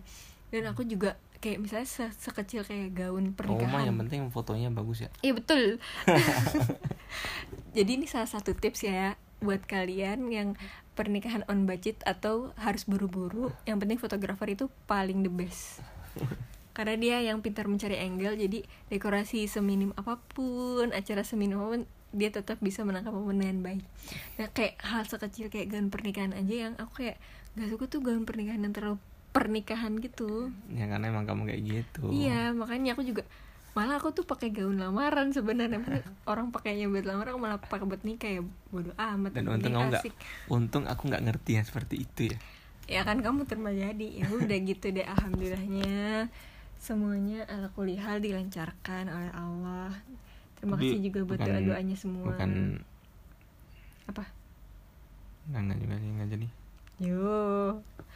Dan aku juga kayak misalnya se- sekecil kayak gaun oh pernikahan. mah yang penting fotonya bagus ya Iya betul. [laughs] Jadi ini salah satu tips ya buat kalian yang pernikahan on budget atau harus buru-buru. Yang penting fotografer itu paling the best. [laughs] Karena dia yang pintar mencari angle, jadi dekorasi seminim apa pun, acara seminim apa pun, dia tetap bisa menangkap momen dengan baik. Nah kayak hal sekecil kayak gaun pernikahan aja yang aku kayak gak suka tuh gaun pernikahan yang terlalu pernikahan gitu. ya karena emang kamu kayak gitu. Iya, makanya aku juga malah aku tuh pakai gaun lamaran sebenarnya. Orang pakainya buat lamaran aku malah pakai buat nikah ya bodoh amat. Dan untung kamu nggak untung aku nggak ngerti yang seperti itu ya. Ya kan kamu terima jadi. Ya udah gitu deh alhamdulillahnya semuanya ala kulihal dilancarkan oleh Allah. Terima Tapi kasih juga buat doa doanya semua. bukan apa? Nggak nggak juga sih nggak jadi. Yo